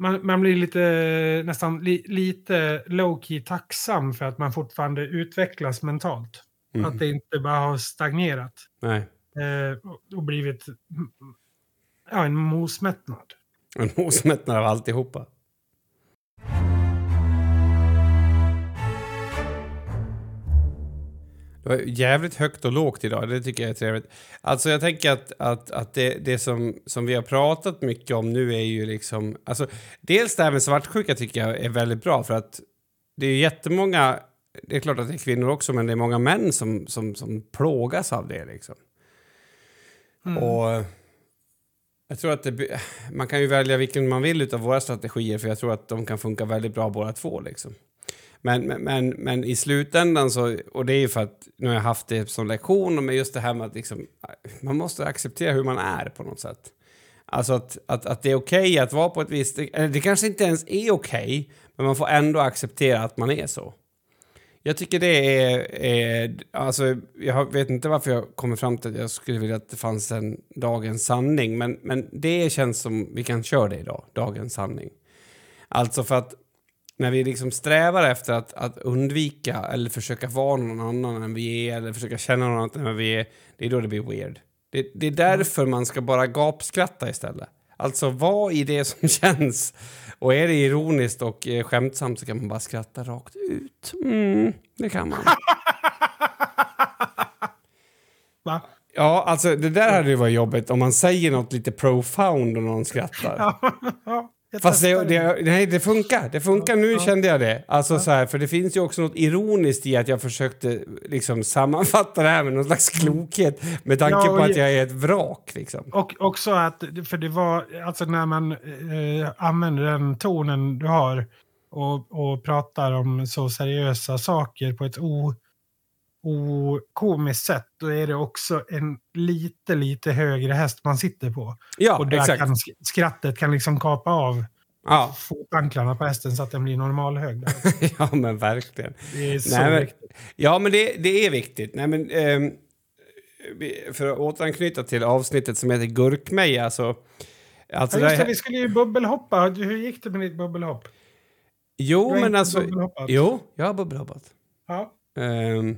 Man, man blir lite, nästan li, lite low-key tacksam för att man fortfarande utvecklas mentalt. Mm. Att det inte bara har stagnerat Nej. eh, och- blivit ja, en mosmättnad. En mosmättnad av alltihopa. Det var jävligt högt och lågt idag, det tycker jag är trevligt. Alltså jag tänker att, att, att det, det som, som vi har pratat mycket om nu är ju liksom... Alltså, dels det här med svartsjuka tycker jag är väldigt bra för att det är ju jättemånga... Det är klart att det är kvinnor också, men det är många män som, som, som plågas av det liksom. Mm. Och jag tror att det, man kan ju välja vilken man vill av våra strategier för jag tror att de kan funka väldigt bra båda två. Liksom. Men, men, men, i slutändan så, och det är ju för att nu har jag haft det som lektion, men just det här med att liksom, man måste acceptera hur man är på något sätt. Alltså att, att, att det är okej att vara på ett visst... Eller det kanske inte ens är okej, men man får ändå acceptera att man är så. Jag tycker det är... är alltså, jag vet inte varför jag kommer fram till att jag skulle vilja att det fanns en dagens sanning, men, men det känns som vi kan köra det idag, dagens sanning. Alltså för att när vi liksom strävar efter att, att undvika eller försöka vara någon annan än vi är eller försöka känna någon annan än vi är, det är då det blir weird. Det, det är därför man ska bara gapskratta istället. Alltså, var i det som känns. Och är det ironiskt och eh, skämtsamt så kan man bara skratta rakt ut. Mm, det kan man. Va? Ja, alltså det där hade ju varit jobbigt om man säger något lite profound och någon skrattar. Ja, jag Fast det, det, nej, det funkar. Det funkar nu kände jag det. Alltså så här, för det finns ju också något ironiskt i att jag försökte liksom sammanfatta det här med någon slags klokhet med tanke Ja, på att jag är ett vrak liksom. Och också att, för det var, alltså när man eh, använder den tonen du har och, och pratar om så seriösa saker på ett o, okomiskt sätt, då är det också en lite, lite högre häst man sitter på. Ja, och där exakt. kan sk- skrattet kan liksom kapa av Ja. fotanklarna på hästen så att den blir normalhög. Ja, men verkligen. Det är så Nej, men, viktigt. ja, men det, det är viktigt. Nej, men, vi- för att återanknyta till avsnittet som heter Gurkmeja så... Alltså Ja, just det, vi skulle ju bubbelhoppa. Hur gick det med ditt bubbelhopp? jo, men alltså... Jo, jag har bubbelhoppat. Ja. Ehm,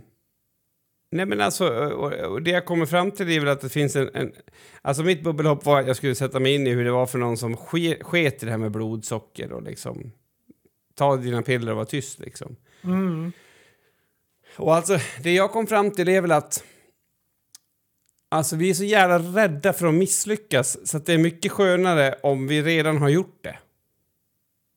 nej men alltså, och, det jag kommer fram till är väl att det finns en, en... Alltså mitt bubbelhopp var att jag skulle sätta mig in i hur det var för någon som ske, sket i det här med blodsocker och liksom... Ta dina piller och var tyst liksom. Mm. Och alltså, det jag kom fram till är väl att... Alltså vi är så jävla rädda för att misslyckas så att det är mycket skönare om vi redan har gjort det.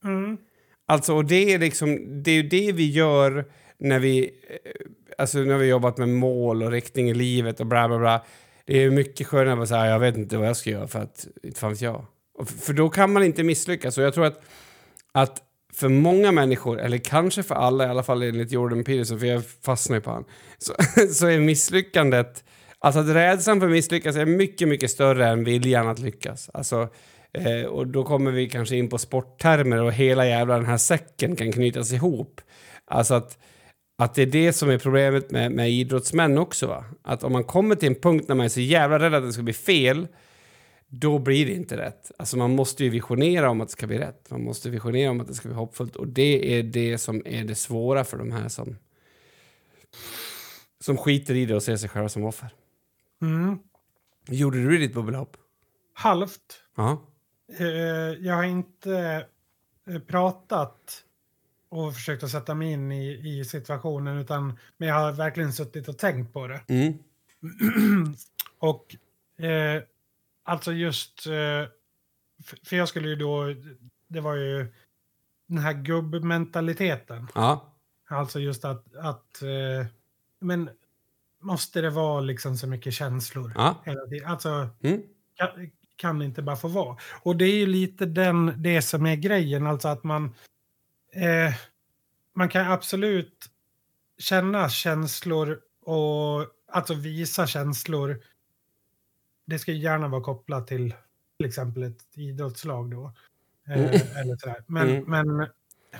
Mm. Alltså, och det är liksom, det är ju det vi gör när vi, eh, alltså nu har vi jobbat med mål och riktning i livet och bla bla bla. Det är mycket skönare att säga, jag vet inte vad jag ska göra för att, inte fanns jag. Och för då kan man inte misslyckas. Och jag tror att, att för många människor, eller kanske för alla, i alla fall enligt Jordan Peterson, för jag fastnar ju på han, så, så är misslyckandet, alltså att rädslan för att misslyckas är mycket, mycket större än viljan att lyckas. Alltså, Eh, och då kommer vi kanske in på sporttermer och hela jävla den här säcken kan knytas ihop. Alltså att, att det är det som är problemet med, med idrottsmän också. Va? Att om man kommer till en punkt när man är så jävla rädd att det ska bli fel, då blir det inte rätt. Alltså man måste ju visionera om att det ska bli rätt. Man måste visionera om att det ska bli hoppfullt. Och det är det som är det svåra för de här som, som skiter i det och ser sig själva som offer. Mm. Gjorde du ditt bubbelhopp? Halvt. Ja. Eh, jag har inte eh, pratat och försökt att sätta mig in i, i situationen, utan, men jag har verkligen suttit och tänkt på det. Mm. och eh, alltså just, eh, för jag skulle ju då, det var ju den här gubbmentaliteten. Ja. Alltså just att, att eh, men måste det vara liksom så mycket känslor Ja. hela tiden? Alltså, Mm. kan, kan det inte bara få vara. Och det är ju lite den, det som är grejen, alltså att man... Eh, man kan absolut känna känslor och alltså visa känslor. Det ska ju gärna vara kopplat till till exempel ett idrottslag då. Eh, Mm. eller sådär. Men, Mm. men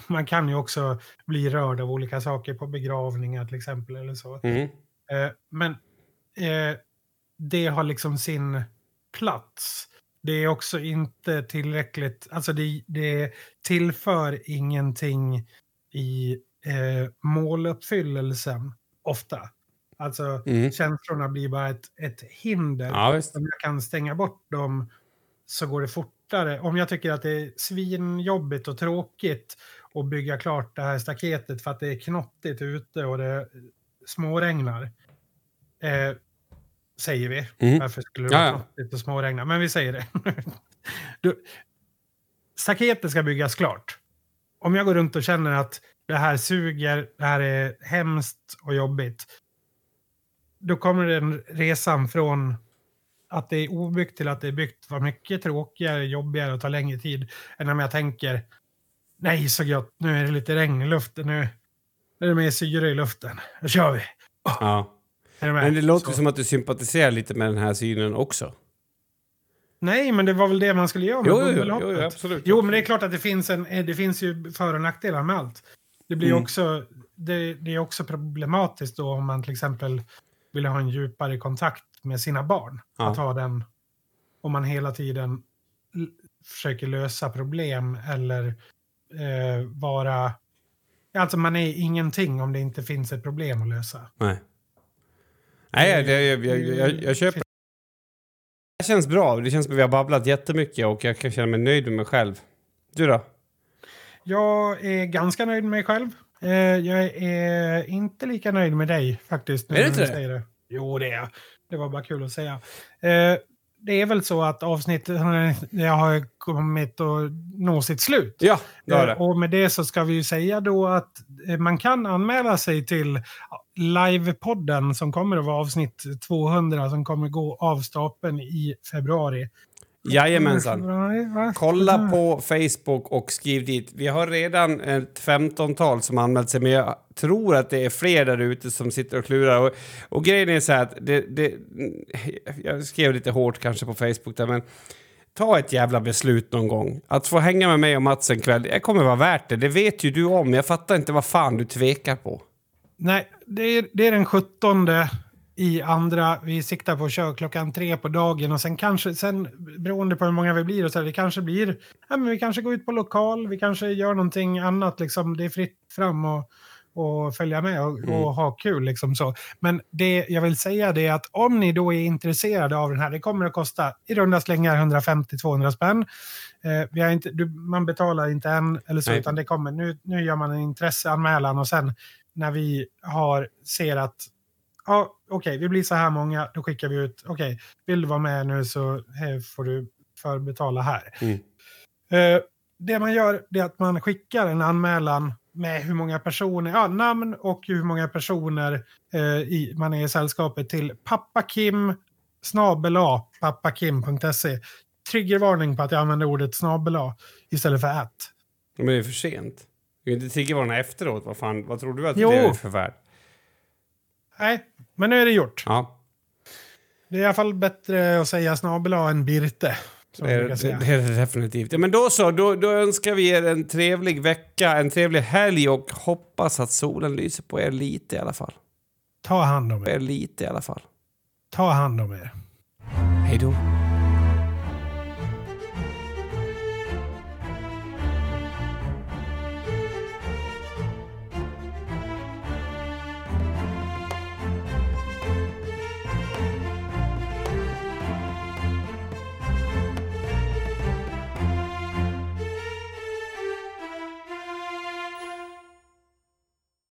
man kan ju också bli rörd av olika saker på begravningar till exempel. eller så. Mm. Eh, men eh, det har liksom sin plats. Det är också inte tillräckligt, alltså det, det tillför ingenting i eh, måluppfyllelsen ofta. Alltså Mm. känslorna blir bara ett, ett hinder. Ja. Om jag kan stänga bort dem så går det fortare. Om jag tycker att det är svinjobbigt och tråkigt att bygga klart det här staketet för att det är knottigt ute och det småregnar. Eh, säger vi. Mm. Varför skulle det vara Ja, ja. och småregna? Men vi säger det. du, staketet ska byggas klart. Om jag går runt och känner att det här suger, det här är hemskt och jobbigt. Då kommer den resan från att det är obyggt till att det är byggt vara mycket tråkigare, jobbigare och tar längre tid än om jag tänker nej så gött, nu är det lite regn i luften, nu är det mer syre i luften, nu kör vi. Ja. Men det låter Så- som att du sympatiserar lite med den här synen också. Nej, men det var väl det man skulle göra med Jo, jo, jo, bubbelhoppet. jo, absolut. Jo, men det är klart att det finns, en, eh, det finns ju för och nackdelar med allt. Det blir Mm. också, det, det är också problematiskt då om man till exempel vill ha en djupare kontakt med sina barn. Ja. Att ha den, om man hela tiden försöker lösa problem eller eh, vara... Alltså man är ingenting om det inte finns ett problem att lösa. Nej. Nej, jag, jag, jag, jag köper det. känns bra. Det känns som att vi har babblat jättemycket och jag kan känna mig nöjd med mig själv. Du då? Jag är ganska nöjd med mig själv. Eh, jag är inte lika nöjd med dig faktiskt. Är du inte det? det? Jo, det är jag. Det var bara kul att säga. Eh, det är väl så att avsnittet har kommit att nå sitt slut. Ja, det har det. Och med det så ska vi ju säga då att man kan anmäla sig till livepodden som kommer att vara avsnitt 200 som kommer gå av stapeln i februari. Jajamensan. Kolla på Facebook och skriv dit. Vi har redan ett femtontal som anmält sig, men jag tror att det är fler där ute som sitter och klurar. Och, och grejen är så här att det, det, jag skrev lite hårt kanske på Facebook där, men ta ett jävla beslut någon gång. Att få hänga med mig och Mats en kväll, det kommer vara värt det. Det vet ju du om. Jag fattar inte vad fan du tvekar på. Nej, det är, det är den 17 i andra. Vi siktar på att köra klockan tre på dagen och sen kanske, sen beroende på hur många vi blir och så här, det kanske blir, ja men vi kanske går ut på lokal, vi kanske gör någonting annat liksom. Det är fritt fram och, och följa med och, mm. och, ha kul liksom så. Men det jag vill säga det är att om ni då är intresserade av den här, det kommer att kosta i runda slängar 150-200 spänn. Eh, vi har inte, du, man betalar inte än eller så, Nej. utan det kommer, nu, nu gör man en intresseanmälan och sen när vi har ser att ja, okej, okay, vi blir så här många, då skickar vi ut, okej, okay, vill du vara med nu så här får du förbetala här. Mm. Uh, det man gör är att man skickar en anmälan med hur många personer, ja, namn och hur många personer uh, i, man är i sällskapet till pappakim snabel pappakim.se. Triggervarning på att jag använder ordet snabel istället för att. Men det är för sent. Du kan inte triggervarna efteråt. Vad, fan, vad tror du att jo. det är för värld? Nej, men nu är det gjort. Ja. Det är i alla fall bättre att säga snabel än Birte. Det är, det, det är det definitivt. Ja, men då så, då, då önskar vi er en trevlig vecka, en trevlig helg och hoppas att solen lyser på er lite i alla fall. Ta hand om er. er lite i alla fall. Ta hand om er. Hej då.